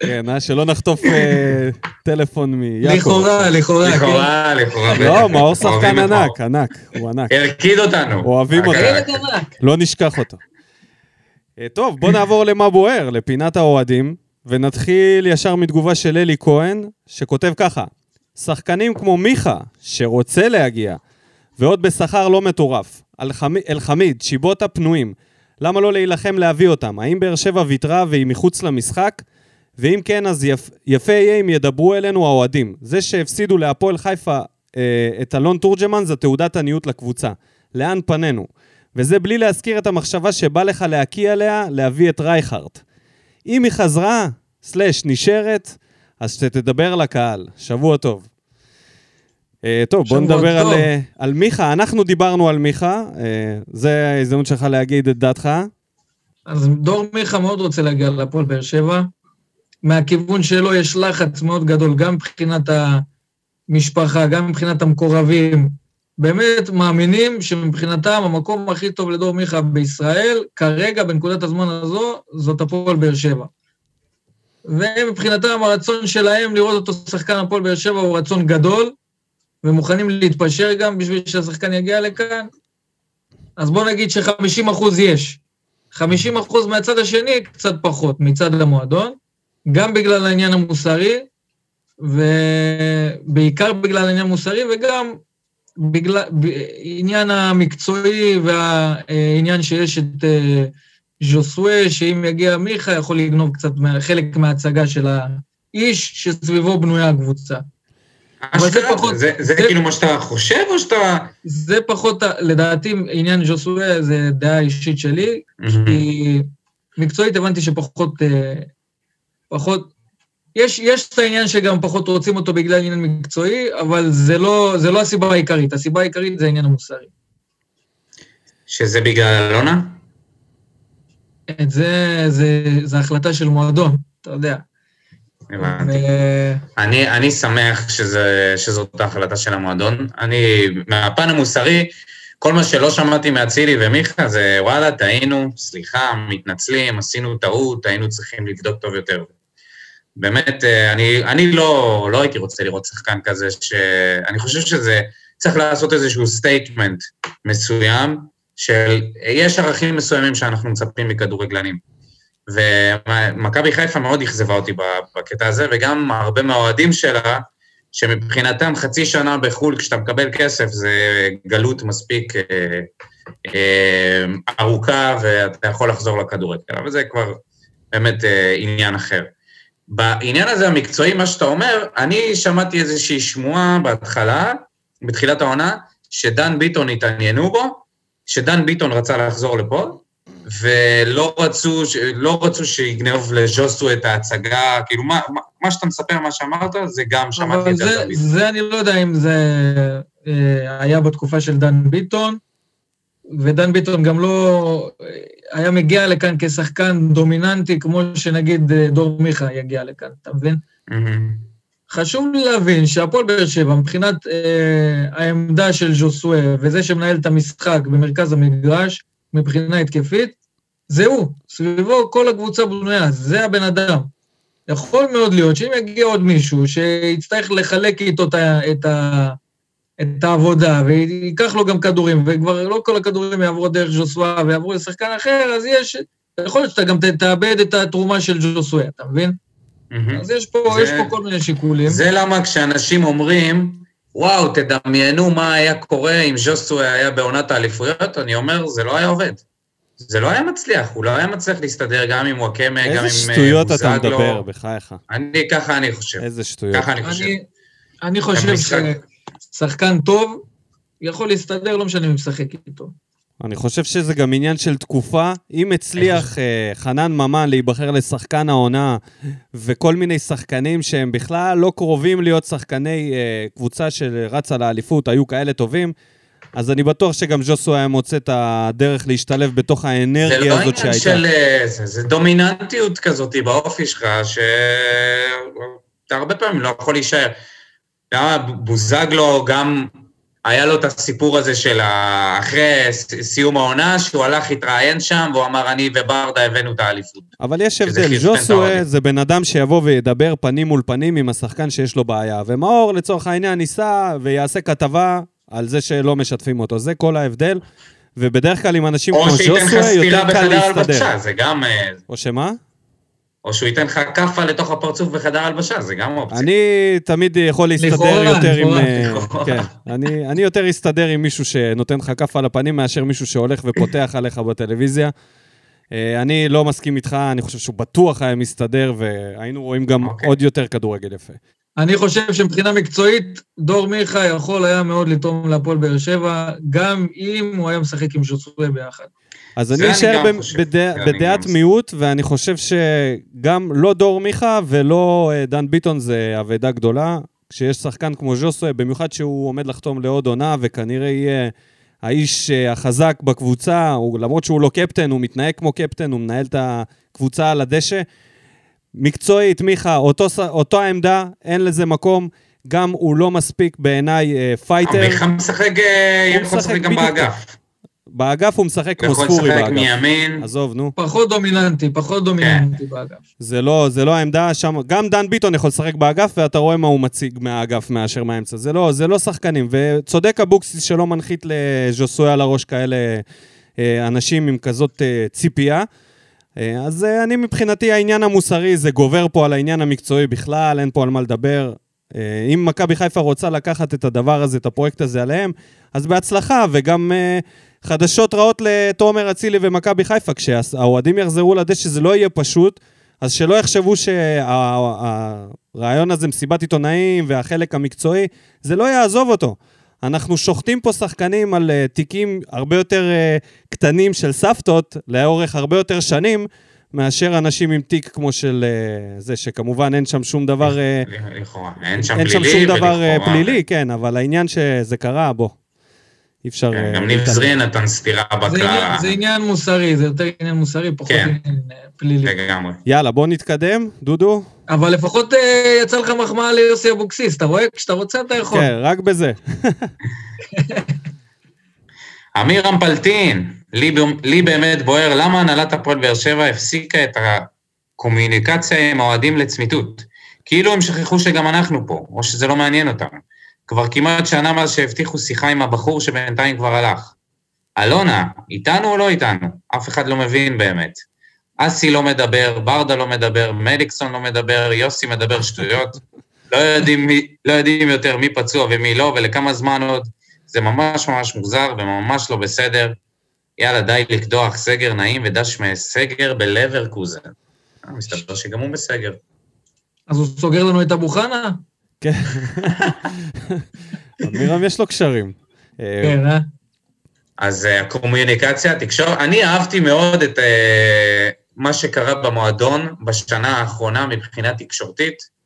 כן, אה, שלא נחטוף אה, טלפון מיעקב. לכאורה, לכאורה, כן. לכאורה, לכאורה. לא. מאור שחקן. ענק, ענק, הוא ענק. הרקיד אותנו. אוהבים אותו. לא נשכח אותו. אה, טוב, בוא נעבור למה בוער, לפינת האוהדים, ונתחיל ישר מתגובה של אלי כהן, שכותב ככה: שחקנים כמו מיכה, שרוצה להגיע, ועוד בשכר לא מטורף, אלחמ- אלחמיד, שיבוטה פנויים, למה לא להילחם להביא אותם? האם באר שבע ויתרה והיא מחוץ למשחק? ואם כן, אז יפ, יפה יהיה אם ידברו אלינו האוהדים. זה שהפסידו להפועל חיפה אה, את אלון תורג'מן זה תעודת עניות לקבוצה. לאן פנינו? וזה בלי להזכיר את המחשבה שבא לך להקיא עליה להביא את רייכרט. אם היא חזרה, סלאש נשארת, אז שתדבר לקהל. שבוע טוב. אה, טוב, בוא נדבר על, טוב. אה, על מיכה. אנחנו דיברנו על מיכה, אה, זה ההזדמנות שלך להגיד את דעתך. אז דור מיכה מאוד רוצה להגיע להפועל באר שבע. מהכיוון שלו יש לחץ מאוד גדול, גם מבחינת המשפחה, גם מבחינת המקורבים, באמת מאמינים שמבחינתם המקום הכי טוב לדור מיכה בישראל, כרגע, בנקודת הזמן הזו, זאת הפועל באר שבע. ומבחינתם הרצון שלהם לראות אותו שחקן הפועל באר שבע הוא רצון גדול, ומוכנים להתפשר גם בשביל שהשחקן יגיע לכאן. אז בוא נגיד ש-50 אחוז יש. 50 אחוז מהצד השני, קצת פחות, מצד המועדון, גם בגלל העניין המוסרי, ובעיקר בגלל העניין המוסרי, וגם בגלל העניין המקצועי והעניין שיש את אה, ז'וסווה, שאם יגיע מיכה, יכול לגנוב קצת חלק מההצגה של האיש שסביבו בנויה הקבוצה. אבל זה פחות... זה, זה, זה כאילו מה שאתה חושב, או שאתה... זה פחות, לדעתי, עניין ז'וסווה זה דעה אישית שלי, mm-hmm. כי מקצועית הבנתי שפחות... אה, פחות... יש, יש את העניין שגם פחות רוצים אותו בגלל עניין מקצועי, אבל זה לא, זה לא הסיבה העיקרית. הסיבה העיקרית זה העניין המוסרי. שזה בגלל אלונה? את זה, זה, זה החלטה של מועדון, אתה יודע. הבנתי. אני, אני שמח שזה, שזאת ההחלטה של המועדון. אני, מהפן המוסרי, כל מה שלא שמעתי מאצילי ומיכה זה וואלה, טעינו, סליחה, מתנצלים, עשינו טעות, היינו צריכים לבדוק טוב יותר. באמת, אה, אני, אני לא, לא הייתי רוצה לראות שחקן כזה, שאני חושב שזה, צריך לעשות איזשהו statement מסוים, של יש ערכים מסוימים שאנחנו מצפים מכדורגלנים. ומכבי חיפה מאוד אכזבה אותי בקטע הזה, וגם הרבה מהאוהדים שלה, שמבחינתם חצי שנה בחו"ל, כשאתה מקבל כסף, זה גלות מספיק אה, אה, ארוכה, ואתה יכול לחזור לכדורגל. אבל זה כבר באמת אה, עניין אחר. בעניין הזה המקצועי, מה שאתה אומר, אני שמעתי איזושהי שמועה בהתחלה, בתחילת העונה, שדן ביטון התעניינו בו, שדן ביטון רצה לחזור לפה, ולא רצו, לא רצו שיגנוב לז'וסו את ההצגה, כאילו מה, מה שאתה מספר, מה שאמרת, זה גם שמעתי את זה. זה אני לא יודע אם זה אה, היה בתקופה של דן ביטון, ודן ביטון גם לא היה מגיע לכאן כשחקן דומיננטי, כמו שנגיד אה, דור מיכה יגיע לכאן, אתה מבין? חשוב לי להבין שהפועל באר שבע, מבחינת אה, העמדה של ז'וסואה וזה שמנהל את המשחק במרכז המגרש, מבחינה התקפית, זה הוא. סביבו כל הקבוצה בנויה, זה הבן אדם. יכול מאוד להיות שאם יגיע עוד מישהו שיצטרך לחלק איתו את, ה, את, ה, את העבודה, וייקח לו גם כדורים, וכבר לא כל הכדורים יעברו דרך ז'וסואה ויעברו לשחקן אחר, אז יש, יכול להיות שאתה גם תאבד את התרומה של ז'וסואה, אתה מבין? Mm-hmm. אז יש פה, זה, יש פה כל מיני שיקולים. זה למה כשאנשים אומרים, וואו, תדמיינו מה היה קורה אם ז'וסווה היה בעונת האליפויות, אני אומר, זה לא היה עובד. זה לא היה מצליח, הוא לא היה מצליח להסתדר גם עם וואקמה, גם עם בוזגלו. איזה שטויות אתה מדבר, בחייך. אני, ככה אני חושב. איזה שטויות. ככה אני חושב. אני, אני חושב ששחקן טוב יכול להסתדר, לא משנה מי משחק איתו. אני חושב שזה גם עניין של תקופה. אם הצליח uh, חנן ממן להיבחר לשחקן העונה, וכל מיני שחקנים שהם בכלל לא קרובים להיות שחקני uh, קבוצה שרצה לאליפות, היו כאלה טובים, אז אני בטוח שגם ז'וסו היה מוצא את הדרך להשתלב בתוך האנרגיה לא הזאת שהייתה. זה לא עניין של... זה, זה דומיננטיות כזאת באופי שלך, שאתה הרבה פעמים לא יכול להישאר. בוזגלו גם היה לו את הסיפור הזה של אחרי סיום העונה, שהוא הלך, התראיין שם, והוא אמר, אני וברדה הבאנו את האליפות. אבל יש הבדל, ז'וסואה זה בן אדם שיבוא וידבר פנים מול פנים עם השחקן שיש לו בעיה, ומאור לצורך העניין ייסע ויעשה כתבה על זה שלא משתפים אותו, זה כל ההבדל. ובדרך כלל עם אנשים כמו ז'וסואה יותר קל להסתדר. זה גם... אה, או שמה? או שהוא ייתן לך כאפה לתוך הפרצוף בחדר הלבשה, זה גם אופציה. אני תמיד יכול להסתדר יותר עם... אה, כן, אני יותר אסתדר עם מישהו שנותן לך כאפה לפנים מאשר מישהו שהולך ופותח עליך בטלוויזיה. אה, אני לא מסכים איתך, אני חושב שהוא בטוח היה מסתדר, והיינו רואים גם אוקיי. עוד יותר כדורגל יפה. אני חושב שמבחינה מקצועית, דור מיכה יכול היה מאוד לתרום להפועל באר שבע, גם אם הוא היה משחק עם שוצרי ביחד. אז אני אשאר בדעת מיעוט, ואני חושב שגם לא דור מיכה ולא אה, דן ביטון זה אבדה גדולה. כשיש שחקן כמו ז'וסוי, במיוחד שהוא עומד לחתום לעוד עונה, וכנראה יהיה האיש אה, החזק בקבוצה, הוא, למרות שהוא לא קפטן, הוא מתנהג כמו קפטן, הוא מנהל את הקבוצה על הדשא. מקצועית, מיכה, אותו, אותו העמדה, אין לזה מקום. גם הוא לא מספיק בעיניי אה, fighter. עמיחם משחק, הוא יכול משחק לשחק גם באגף. באגף הוא משחק כמו יכול ספורי לשחק באגף. מימין. עזוב, נו. פחות דומיננטי, פחות דומיננטי באגף. זה לא, זה לא העמדה שם, גם דן ביטון יכול לשחק באגף, ואתה רואה מה הוא מציג מהאגף מאשר מהאמצע. זה לא, זה לא שחקנים. וצודק אבוקסיס שלא מנחית לז'וסואה על הראש כאלה אה, אנשים עם כזאת אה, ציפייה. אה, אז אני מבחינתי, העניין המוסרי זה גובר פה על העניין המקצועי בכלל, אין פה על מה לדבר. אם מכבי חיפה רוצה לקחת את הדבר הזה, את הפרויקט הזה עליהם, אז בהצלחה, וגם חדשות רעות לתומר אצילי ומכבי חיפה, כשהאוהדים יחזרו לדשא זה לא יהיה פשוט, אז שלא יחשבו שהרעיון הזה, מסיבת עיתונאים והחלק המקצועי, זה לא יעזוב אותו. אנחנו שוחטים פה שחקנים על uh, תיקים הרבה יותר uh, קטנים של סבתות, לאורך הרבה יותר שנים, מאשר אנשים עם תיק כמו של uh, זה, שכמובן אין שם שום דבר... לכאורה. אין שם אין שם פלילי. שום דבר ולכאורה- פלילי, כן, אבל העניין שזה קרה, בוא. אי אפשר... כן, uh, גם ניב. זרין נתן סטירה בקלרה. זה עניין מוסרי, זה יותר עניין מוסרי, פחות כן. עניין אה, פלילי. לגמרי. יאללה, בוא נתקדם, דודו. אבל לפחות אה, יצא לך מחמאה ליוסי אבוקסיס, אתה רואה? כשאתה רוצה אתה יכול. כן, רק בזה. [laughs] אמיר אמפלטין, לי, לי באמת בוער למה הנהלת הפועל באר שבע הפסיקה את הקומוניקציה עם האוהדים לצמיתות. כאילו הם שכחו שגם אנחנו פה, או שזה לא מעניין אותם. כבר כמעט שנה מאז שהבטיחו שיחה עם הבחור שבינתיים כבר הלך. אלונה, איתנו או לא איתנו? אף אחד לא מבין באמת. אסי לא מדבר, ברדה לא מדבר, מליקסון לא מדבר, יוסי מדבר שטויות. לא יודעים, מי, לא יודעים יותר מי פצוע ומי לא, ולכמה זמן עוד. זה ממש ממש מוזר וממש לא בסדר. יאללה, די לקדוח, סגר נעים ודש מסגר בלברקוזן. אה, מסתבר שגם הוא בסגר. אז הוא סוגר לנו את אבו חנה? כן. [laughs] אמירם יש לו קשרים. כן, אה? אז אה, הקומוניקציה, התקשורת, אני אהבתי מאוד את אה, מה שקרה במועדון בשנה האחרונה מבחינה תקשורתית.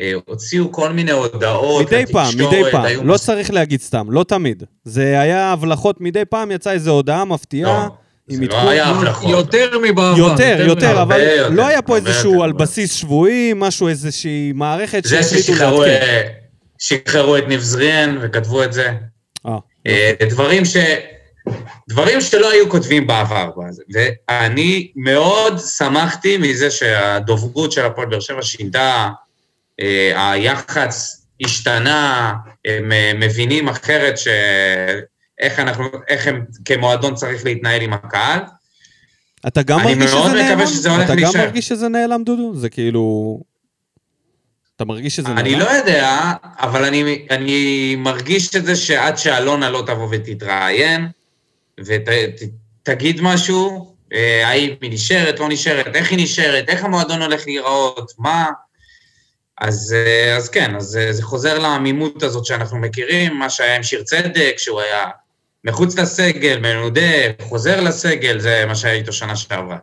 אה, הוציאו כל מיני הודעות, מדי פעם, לתקשורת, מדי פעם. היו לא מס- צריך להגיד סתם, לא תמיד. זה היה הבלחות מדי פעם, יצאה איזו הודעה מפתיעה. לא, זה. לא היה הבלחות. יותר מבעבר. יותר, יותר. אבל יותר, לא היה פה איזשהו. על בסיס שבועי, משהו, איזושהי מערכת זה ששחררו את ניב זריאן וכתבו את זה. אה, אה, דברים ש... דברים שלא היו כותבים בעבר. ואני מאוד שמחתי מזה שהדוברות של הפועל באר שבע שינתה, אה, היח"צ השתנה, הם מבינים אחרת ש... איך אנחנו, איך הם כמועדון צריך להתנהל עם הקהל. אתה גם אני מרגיש מאוד שזה מקווה נעלם? שזה הולך אתה גם להישאר. מרגיש שזה נעלם, דודו? זה כאילו... אתה מרגיש שזה נעלם? אני לא יודע, אבל אני, אני מרגיש את זה שעד שאלונה לא תבוא ותתראיין, ותגיד משהו, אה, האם היא נשארת, לא נשארת, איך היא נשארת, איך המועדון הולך להיראות, מה... אז, אה, אז כן, אז אה, זה חוזר לעמימות הזאת שאנחנו מכירים, מה שהיה עם שיר צדק, שהוא היה מחוץ לסגל, מנודה, חוזר לסגל, זה מה שהיה איתו שנה שעברה.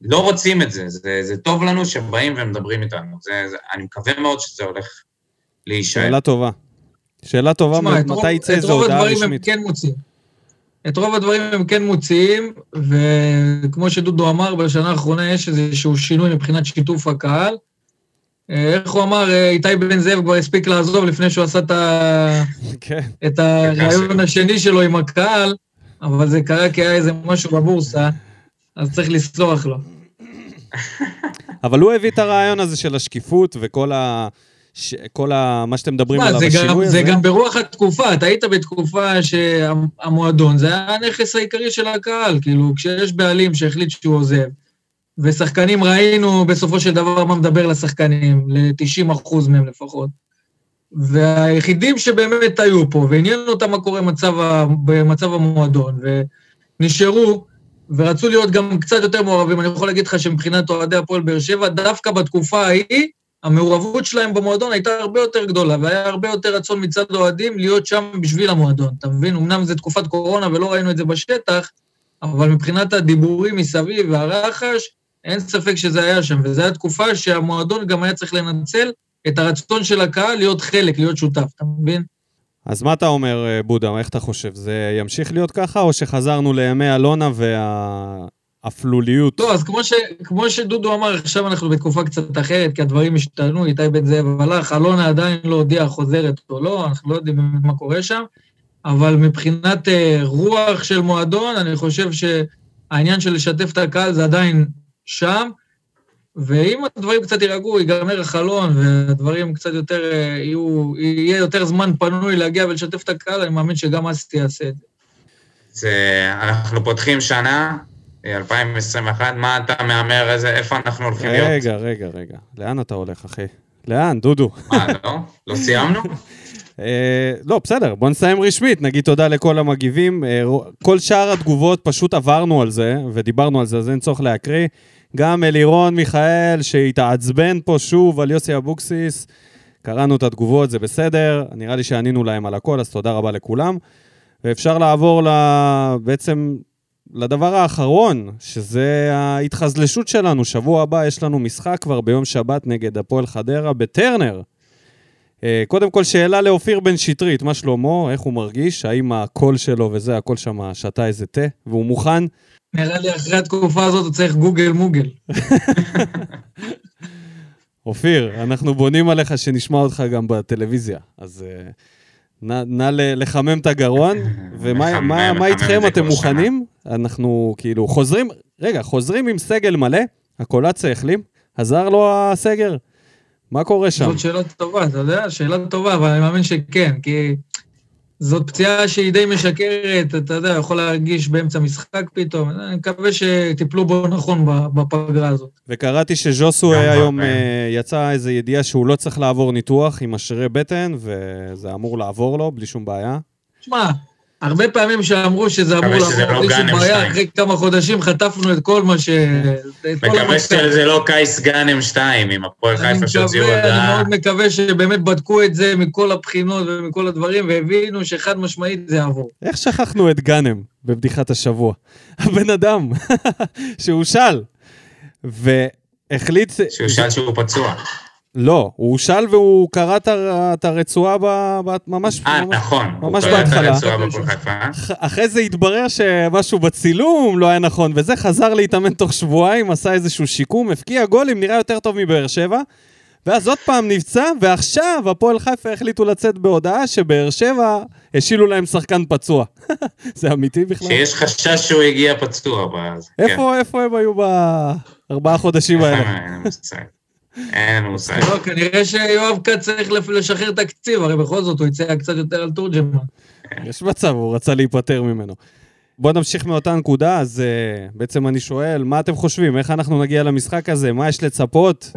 לא רוצים את זה, זה, זה טוב לנו שבאים ומדברים איתנו. זה, זה, אני מקווה מאוד שזה הולך להישאר. שאלה טובה. שאלה טובה, את רוב- מתי יצא איזו הודעה רשמית? כן מוציאים. את רוב הדברים הם כן מוציאים, וכמו שדודו אמר, בשנה האחרונה יש איזשהו שינוי מבחינת שיתוף הקהל. אה, איך הוא אמר, אה, איתי בן זאב כבר הספיק לעזוב לפני שהוא עשה את ה- כן. את הרעיון השני שלו עם הקהל, אבל זה קרה כי היה איזה משהו בבורסה, אז צריך לסלוח לו. אבל הוא הביא את הרעיון הזה של השקיפות וכל ה... ש... כל ה... מה שאתם מדברים עליו, זה גם, השינוי הזה. זה גם ברוח התקופה, אתה היית בתקופה שהמועדון, זה היה הנכס העיקרי של הקהל, כאילו, כשיש בעלים שהחליט שהוא עוזב, ושחקנים ראינו בסופו של דבר מה מדבר לשחקנים, ל-90 אחוז מהם לפחות. והיחידים שבאמת היו פה, ועניין אותם מה קורה במצב, ה- במצב המועדון, ונשארו, ורצו להיות גם קצת יותר מעורבים. אני יכול להגיד לך שמבחינת אוהדי הפועל באר שבע, דווקא בתקופה ההיא, המעורבות שלהם במועדון הייתה הרבה יותר גדולה, והיה הרבה יותר רצון מצד האוהדים להיות שם בשביל המועדון. אתה מבין? אמנם זו תקופת קורונה ולא ראינו את זה בשטח, אבל מבחינת הדיבורים מסביב והרחש, אין ספק שזה היה שם, וזו הייתה תקופה שהמועדון גם היה צריך לנצל את הרצון של הקהל להיות חלק, להיות שותף, אתה מבין? אז מה אתה אומר, אה, בודה? איך אתה חושב? זה ימשיך להיות ככה, או שחזרנו לימי אלונה האפלוליות. לא, אז כמו, ש, כמו שדודו אמר, עכשיו אנחנו בתקופה קצת אחרת, כי הדברים השתנו, איתי בן זאב הלך, אלונה עדיין לא הודיעה חוזרת או לא, אנחנו לא יודעים מה קורה שם, אבל מבחינת uh, רוח של מועדון, אני חושב שהעניין של לשתף את הקהל זה עדיין שם, ואם הדברים קצת יירגעו, ייגמר החלון, והדברים קצת יותר, uh, יהיו, יהיה יותר זמן פנוי להגיע ולשתף את הקהל, אני מאמין שגם אסי יעשה את זה. זה, אנחנו פותחים שנה, 2021, מה אתה מהמר, איזה, איפה אנחנו הולכים להיות? רגע, רגע, רגע. לאן אתה הולך, אחי? לאן, דודו? מה, לא? לא סיימנו? [laughs] אה, לא, בסדר, בוא נסיים רשמית, נגיד תודה לכל המגיבים. אה, כל שאר התגובות, פשוט עברנו על זה, ודיברנו על זה, אז אין צורך להקריא. גם אלירון מיכאל, שהתעצבן פה שוב על יוסי אבוקסיס, קראנו את התגובות, זה בסדר, נראה לי שענינו להם על הכל, אז תודה רבה לכולם. ואפשר לעבור ל... בעצם לדבר האחרון, שזה ההתחזלשות שלנו. שבוע הבא יש לנו משחק כבר ביום שבת נגד הפועל חדרה בטרנר. אה, קודם כל, שאלה לאופיר בן שטרית, מה שלמה, איך הוא מרגיש? האם הקול שלו וזה, הקול שם שתה איזה תה, והוא מוכן? נראה לי אחרי התקופה הזאת הוא צריך גוגל מוגל. [laughs] אופיר, אנחנו בונים עליך שנשמע אותך גם בטלוויזיה, אז uh, נא, נא לחמם את הגרון, [laughs] ומה מה, מה איתכם, אתם מוכנים? אנחנו כאילו חוזרים, רגע, חוזרים עם סגל מלא, הקולציה החלים, עזר לו הסגר? מה קורה שם? זאת שאלה טובה, אתה יודע, שאלה טובה, אבל אני מאמין שכן, כי זאת פציעה שהיא די משקרת, אתה יודע, יכול להרגיש באמצע משחק פתאום, אני מקווה שטיפלו בו נכון בפגרה הזאת. וקראתי שז'וסו היום אה, יצא איזו ידיעה שהוא לא צריך לעבור ניתוח עם אשרי בטן, וזה אמור לעבור לו בלי שום בעיה. שמע, הרבה פעמים שאמרו שזה אמור לעבור לא בלי שום בעיה, אחרי כמה חודשים חטפנו את כל מה ש... מקווה שזה לא קייס גאנם 2 עם הפועל חיפה שהוציאו הודעה. אני מאוד מקווה שבאמת בדקו את זה מכל הבחינות ומכל הדברים, והבינו שחד משמעית זה יעבור. איך שכחנו את גאנם בבדיחת השבוע? [laughs] הבן אדם [laughs] שהוא של, והחליט... שהוא של שהוא פצוע. לא, הוא שאל והוא קרא את הרצועה ממש, 아, נכון, ממש בהתחלה. אה? אחרי זה התברר שמשהו בצילום לא היה נכון, וזה חזר להתאמן תוך שבועיים, עשה איזשהו שיקום, הפקיע גולים, נראה יותר טוב מבאר שבע. ואז עוד פעם נפצע, ועכשיו הפועל חיפה החליטו לצאת בהודעה שבאר שבע השילו להם שחקן פצוע. [laughs] זה אמיתי בכלל? שיש חשש שהוא הגיע פצוע. איפה, כן. איפה הם היו בארבעה חודשים האלה? אין מושג. לא, כנראה שיואב כץ צריך לשחרר תקציב, הרי בכל זאת הוא יצא קצת יותר על תורג'מן. יש מצב, הוא רצה להיפטר ממנו. בואו נמשיך מאותה נקודה, אז uh, בעצם אני שואל, מה אתם חושבים? איך אנחנו נגיע למשחק הזה? מה יש לצפות?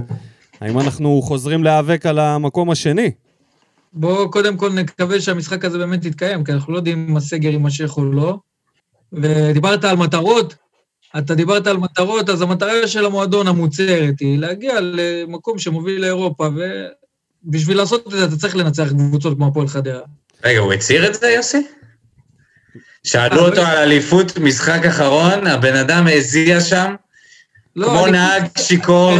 האם אנחנו חוזרים להיאבק על המקום השני? בואו קודם כל נקווה שהמשחק הזה באמת יתקיים, כי אנחנו לא יודעים אם הסגר יימשך או לא. ודיברת על מטרות, אתה דיברת על מטרות, אז המטרה של המועדון המוצהרת היא להגיע למקום שמוביל לאירופה, ובשביל לעשות את זה אתה צריך לנצח קבוצות כמו הפועל חדרה. רגע, הוא הצהיר את זה, יוסי? שאלו אותו על אליפות, משחק אחרון, הבן אדם הזיע שם, לא, כמו נהג שיכור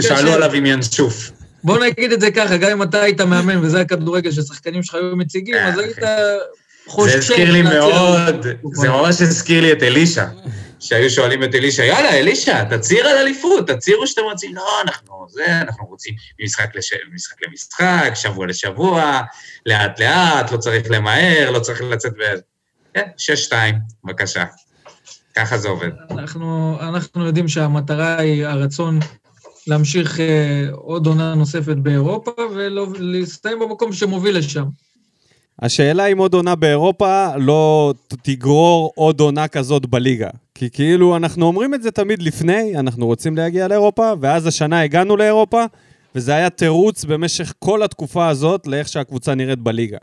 שאלו עליו עם ינשוף. בוא נגיד את זה ככה, גם אם אתה היית מאמן וזה הכדורגל ששחקנים שלך היו מציגים, אה, אז היית חושב... זה הזכיר לי מאוד, זה ממש הזכיר לי את אלישע. שהיו שואלים את אלישע, יאללה, אלישע, תצהיר על אליפות, תצהירו שאתם רוצים, לא, אנחנו זה, אנחנו רוצים ממשחק, לש... ממשחק למשחק, שבוע לשבוע, לאט-לאט, לא צריך למהר, לא צריך לצאת ב... כן, שש-שתיים, בבקשה. ככה זה עובד. אנחנו, אנחנו יודעים שהמטרה היא הרצון להמשיך אה, עוד עונה נוספת באירופה ולהסתיים במקום שמוביל לשם. השאלה אם עוד עונה באירופה לא תגרור עוד עונה כזאת בליגה. כי כאילו אנחנו אומרים את זה תמיד לפני, אנחנו רוצים להגיע לאירופה, ואז השנה הגענו לאירופה, וזה היה תירוץ במשך כל התקופה הזאת לאיך שהקבוצה נראית בליגה.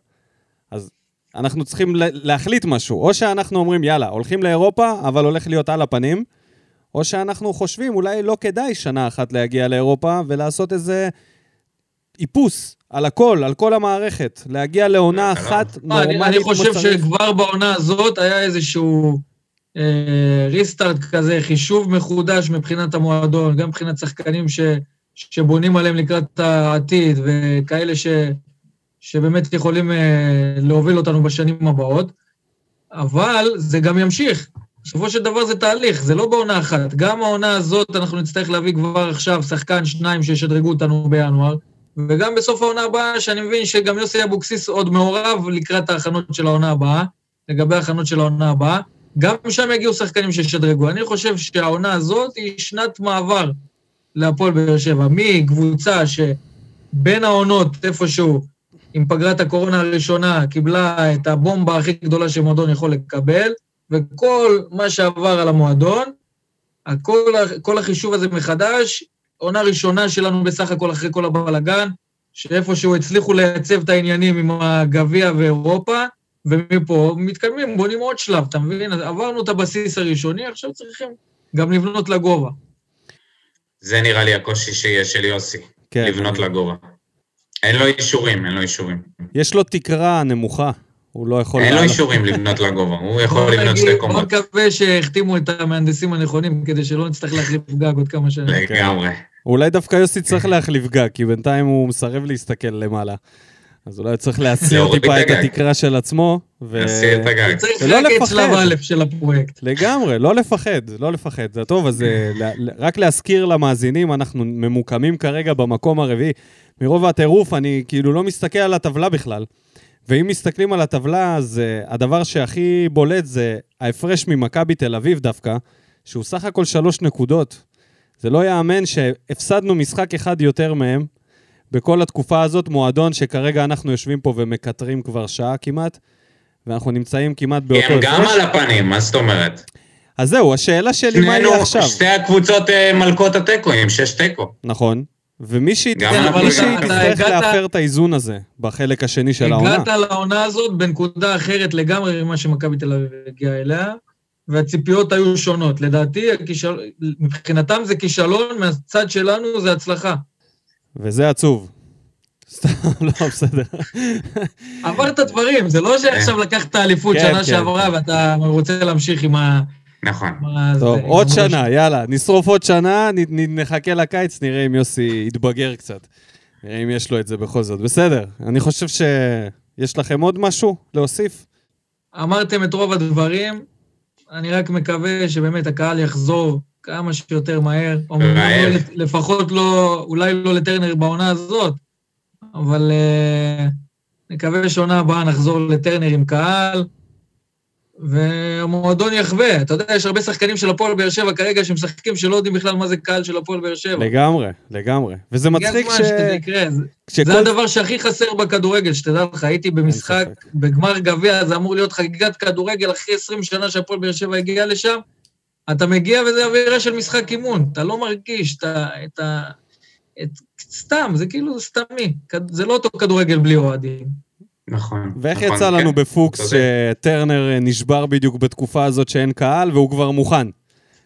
אז אנחנו צריכים להחליט משהו. או שאנחנו אומרים, יאללה, הולכים לאירופה, אבל הולך להיות על הפנים, או שאנחנו חושבים, אולי לא כדאי שנה אחת להגיע לאירופה ולעשות איזה איפוס על הכל, על כל המערכת. להגיע לעונה אחת נורמלית אני חושב שכבר בעונה הזאת היה איזשהו ריסטארט כזה, חישוב מחודש מבחינת המועדון, גם מבחינת שחקנים ש, שבונים עליהם לקראת העתיד, וכאלה ש, שבאמת יכולים להוביל אותנו בשנים הבאות. אבל זה גם ימשיך. בסופו של דבר זה תהליך, זה לא בעונה אחת. גם העונה הזאת אנחנו נצטרך להביא כבר עכשיו שחקן, שניים שישדרגו אותנו בינואר, וגם בסוף העונה הבאה, שאני מבין שגם יוסי אבוקסיס עוד מעורב לקראת ההכנות של העונה הבאה, לגבי ההכנות של העונה הבאה. גם שם יגיעו שחקנים שישדרגו. אני חושב שהעונה הזאת היא שנת מעבר להפועל באר שבע, מקבוצה שבין העונות איפשהו, עם פגרת הקורונה הראשונה, קיבלה את הבומבה הכי גדולה שמועדון יכול לקבל, וכל מה שעבר על המועדון, הכל, כל החישוב הזה מחדש, עונה ראשונה שלנו בסך הכל אחרי כל הבלאגן, שאיפשהו הצליחו לייצב את העניינים עם הגביע ואירופה, ומפה מתקדמים, בונים עוד שלב, אתה מבין? עברנו את הבסיס הראשוני, עכשיו צריכים גם לבנות לגובה. זה נראה לי הקושי שיש של יוסי, כן. לבנות לגובה. אין לו אישורים, אין לו אישורים. יש לו תקרה נמוכה, הוא לא יכול... אין לו. אישורים לבנות לגובה, הוא יכול לבנות שתי בוא קומות. נקווה שהחתימו את המהנדסים הנכונים, כדי שלא נצטרך להחליף גג עוד כמה שנים. לגמרי. אולי דווקא יוסי צריך להחליף גג, כי בינתיים הוא מסרב להסתכל למעלה. אז אולי צריך להסיר טיפה את. התקרה של עצמו. ו- נסיר את הגג. צריך רק את. שלב א' של הפרויקט. לגמרי, לא לפחד, לא לפחד. זה טוב, אז אה, רק להזכיר למאזינים, אנחנו ממוקמים כרגע במקום הרביעי. מרוב הטירוף, אני כאילו לא מסתכל על הטבלה בכלל. ואם מסתכלים על הטבלה, אז אה, הדבר שהכי בולט זה ההפרש ממכבי תל אביב דווקא, שהוא סך הכל שלוש נקודות. זה לא ייאמן שהפסדנו משחק אחד יותר מהם בכל התקופה הזאת, מועדון שכרגע אנחנו יושבים פה ומקטרים כבר שעה כמעט, ואנחנו נמצאים כמעט באותו הם גם הפרש. על הפנים, מה זאת אומרת? אז זהו, השאלה שלי, מה יהיה עכשיו? שתי הקבוצות אה, מלכות התיקו, עם שש תיקו. נכון. ומי גם שיצטרך להפר את האיזון הזה בחלק השני של העונה. הגעת לעונה הזאת בנקודה אחרת לגמרי ממה שמכבי תל אביב הגיעה אליה, והציפיות היו שונות. לדעתי, הכישל... מבחינתם זה כישלון, מהצד שלנו זה הצלחה. וזה עצוב. סתם, לא, בסדר. עברת דברים, זה לא שעכשיו לקחת אליפות כן, שנה כן, שעברה כן. ואתה רוצה להמשיך עם ה... נכון. טוב, עוד שנה, יאללה, נשרוף עוד שנה, נחכה לקיץ, נראה אם יוסי יתבגר קצת. נראה אם יש לו את זה בכל זאת. בסדר, אני חושב שיש לכם עוד משהו להוסיף? אמרתם את רוב הדברים, אני רק מקווה שבאמת הקהל יחזור כמה שיותר מהר. רעב. לפחות לא, אולי לא לטרנר בעונה הזאת, אבל uh, נקווה שעונה הבאה נחזור לטרנר עם קהל, והמועדון יחווה. אתה יודע, יש הרבה שחקנים של הפועל באר שבע כרגע שמשחקים שלא יודעים בכלל מה זה קהל של הפועל באר שבע. לגמרי, לגמרי. וזה מצחיק ש... שזה יקרה. זה- כשכל- זה הדבר שהכי חסר בכדורגל, שתדע לך, הייתי במשחק. בגמר גביע, זה אמור להיות חגיגת כדורגל אחרי 20 שנה שהפועל באר שבע הגיע לשם. אתה מגיע וזה אווירה של משחק אימון, אתה לא מרגיש את ה... את ה את, סתם, זה כאילו סתמי. זה לא אותו כדורגל בלי אוהדים. נכון. ואיך נכון, יצא כן. לנו בפוקס צודק. שטרנר אה, נשבר בדיוק בתקופה הזאת שאין קהל, והוא כבר מוכן.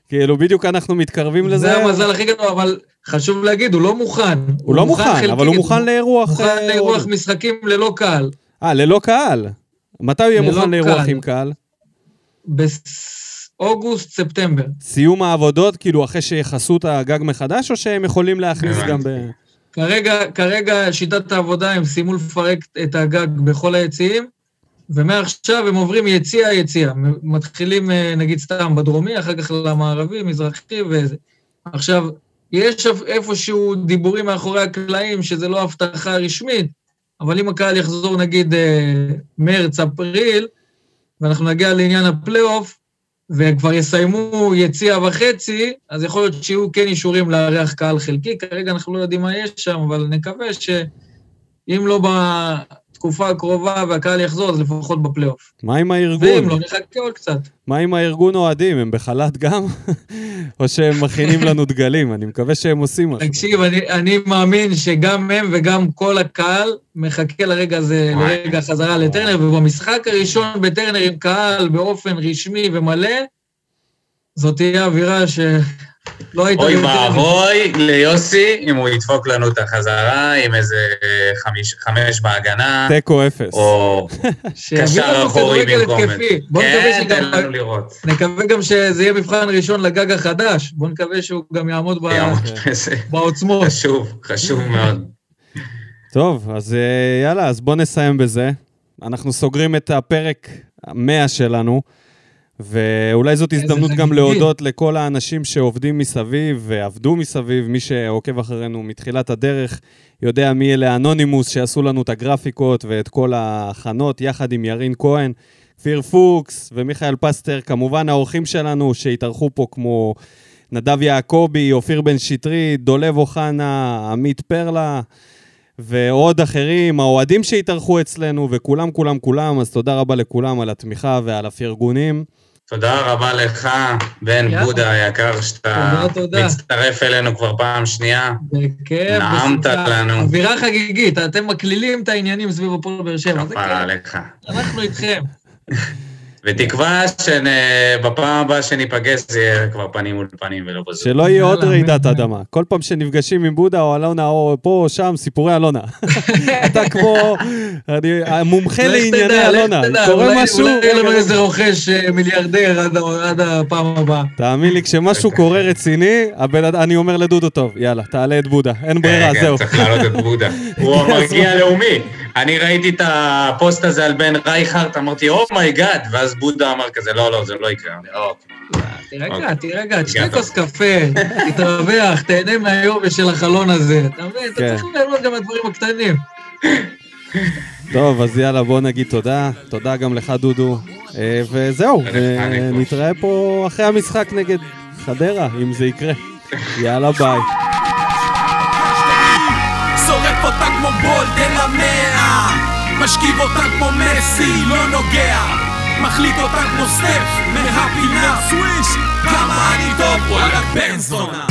כאילו, בדיוק אנחנו מתקרבים לזה. זה המזל הכי גדול, אבל חשוב להגיד, הוא לא מוכן. הוא לא מוכן, חלקית. אבל הוא מוכן לאירוח... מוכן אה, לאירוח. משחקים ללא קהל. אה, ללא קהל. מתי הוא יהיה מוכן לאירוח. עם קהל? באוגוסט, ספטמבר. סיום העבודות, כאילו, אחרי שיכסו את הגג מחדש, או שהם יכולים להכניס. גם ב... כרגע, כרגע שיטת העבודה, הם סיימו לפרק את הגג בכל היציעים, ומעכשיו הם עוברים יציע-יציע. מתחילים, אה, נגיד, סתם בדרומי, אחר כך למערבי, מזרחי וזה. עכשיו, יש איפשהו דיבורים מאחורי הקלעים שזה לא הבטחה רשמית, אבל אם הקהל יחזור, נגיד, אה, מרץ, אפריל, ואנחנו נגיע לעניין הפלייאוף, וכבר יסיימו יציע וחצי, אז יכול להיות שיהיו כן אישורים לארח קהל חלקי. כרגע אנחנו לא יודעים מה יש שם, אבל נקווה שאם לא בתקופה הקרובה והקהל יחזור, אז לפחות בפלייאוף. מה עם הארגון? ואם לא, נחכה עוד קצת. מה עם הארגון אוהדים? הם בחל"ת גם? [laughs] או שהם מכינים לנו דגלים? אני מקווה שהם עושים משהו. תקשיב, אני, אני מאמין שגם הם וגם כל הקהל מחכה לרגע הזה. לרגע החזרה לטרנר, ובמשחק הראשון בטרנר עם קהל באופן רשמי ומלא, זאת תהיה אווירה הייתה... אוי. ואבוי ליוסי אם הוא ידפוק לנו את החזרה עם איזה חמיש, חמש בהגנה, תיקו אפס. או [laughs] קשר אחורי במקום את. בוא נקווה כן, תן. לנו לראות. נקווה גם שזה יהיה מבחן ראשון לגג החדש. בוא נקווה שהוא גם יעמוד ב-. בעוצמות. חשוב, חשוב מאוד. טוב, אז אה, יאללה, אז בואו נסיים בזה. אנחנו סוגרים את הפרק המאה שלנו, ואולי זאת הזדמנות גם. להודות לכל האנשים שעובדים מסביב ועבדו מסביב, מי שעוקב אחרינו מתחילת הדרך יודע מי אלה אנונימוס שעשו לנו את הגרפיקות ואת כל ההכנות, יחד עם ירין כהן, כפיר פוקס ומיכאל פסטר, כמובן האורחים שלנו שהתארחו פה כמו נדב יעקבי, אופיר בן שטרית, דולב אוחנה, עמית פרלה. ועוד אחרים, האוהדים שהתארחו אצלנו, וכולם, כולם, כולם, אז תודה רבה לכולם על התמיכה ועל הפרגונים. תודה רבה לך, בן יאללה. בודה היקר, שאתה תודה, תודה. מצטרף אלינו כבר פעם שנייה. בכיף, נעמת. לנו. אווירה חגיגית, אתם מקלילים את העניינים סביב הפועל באר שבע, כפרה עליך. אנחנו איתכם. [laughs] בתקווה שבפעם הבאה שניפגש זה יהיה כבר פנים מול פנים ולא בזום. שלא יהיה עוד רעידת. אדמה. כל פעם שנפגשים עם בודה או אלונה או פה או שם, סיפורי אלונה. [laughs] אתה כמו אני- המומחה לענייני אלונה. קורה משהו, אולי יהיה לנו איזה רוכש אה, מיליארדר עד הפעם הבאה. תאמין לי, כשמשהו קורה רציני, אני אומר לדודו, טוב, יאללה, תעלה את בודה. אין ברירה, כן, זהו. צריך להעלות את בודה. [laughs] הוא המרגיע הלאומי. אני ראיתי את הפוסט הזה על בן רייכרט, אמרתי, oh my god, ואז בודה אמר כזה, לא, לא, זה לא יקרה. "אוקיי." תירגע, תירגע, תשתה. כוס קפה, תתרווח, תהנה מהיובש של החלון הזה. אתה מבין? אתה כן. צריך ליהנות גם מהדברים הקטנים. טוב, אז יאללה, בוא נגיד תודה. תודה גם לך, דודו. אה, וזהו. נתראה פה אחרי המשחק נגד חדרה, אם זה יקרה. יאללה, ביי. משכיב אותה כמו מסי, לא נוגע מחליט אותה כמו סטף, מהפינה סוויש כמה אני טוב, וואלה בן זונה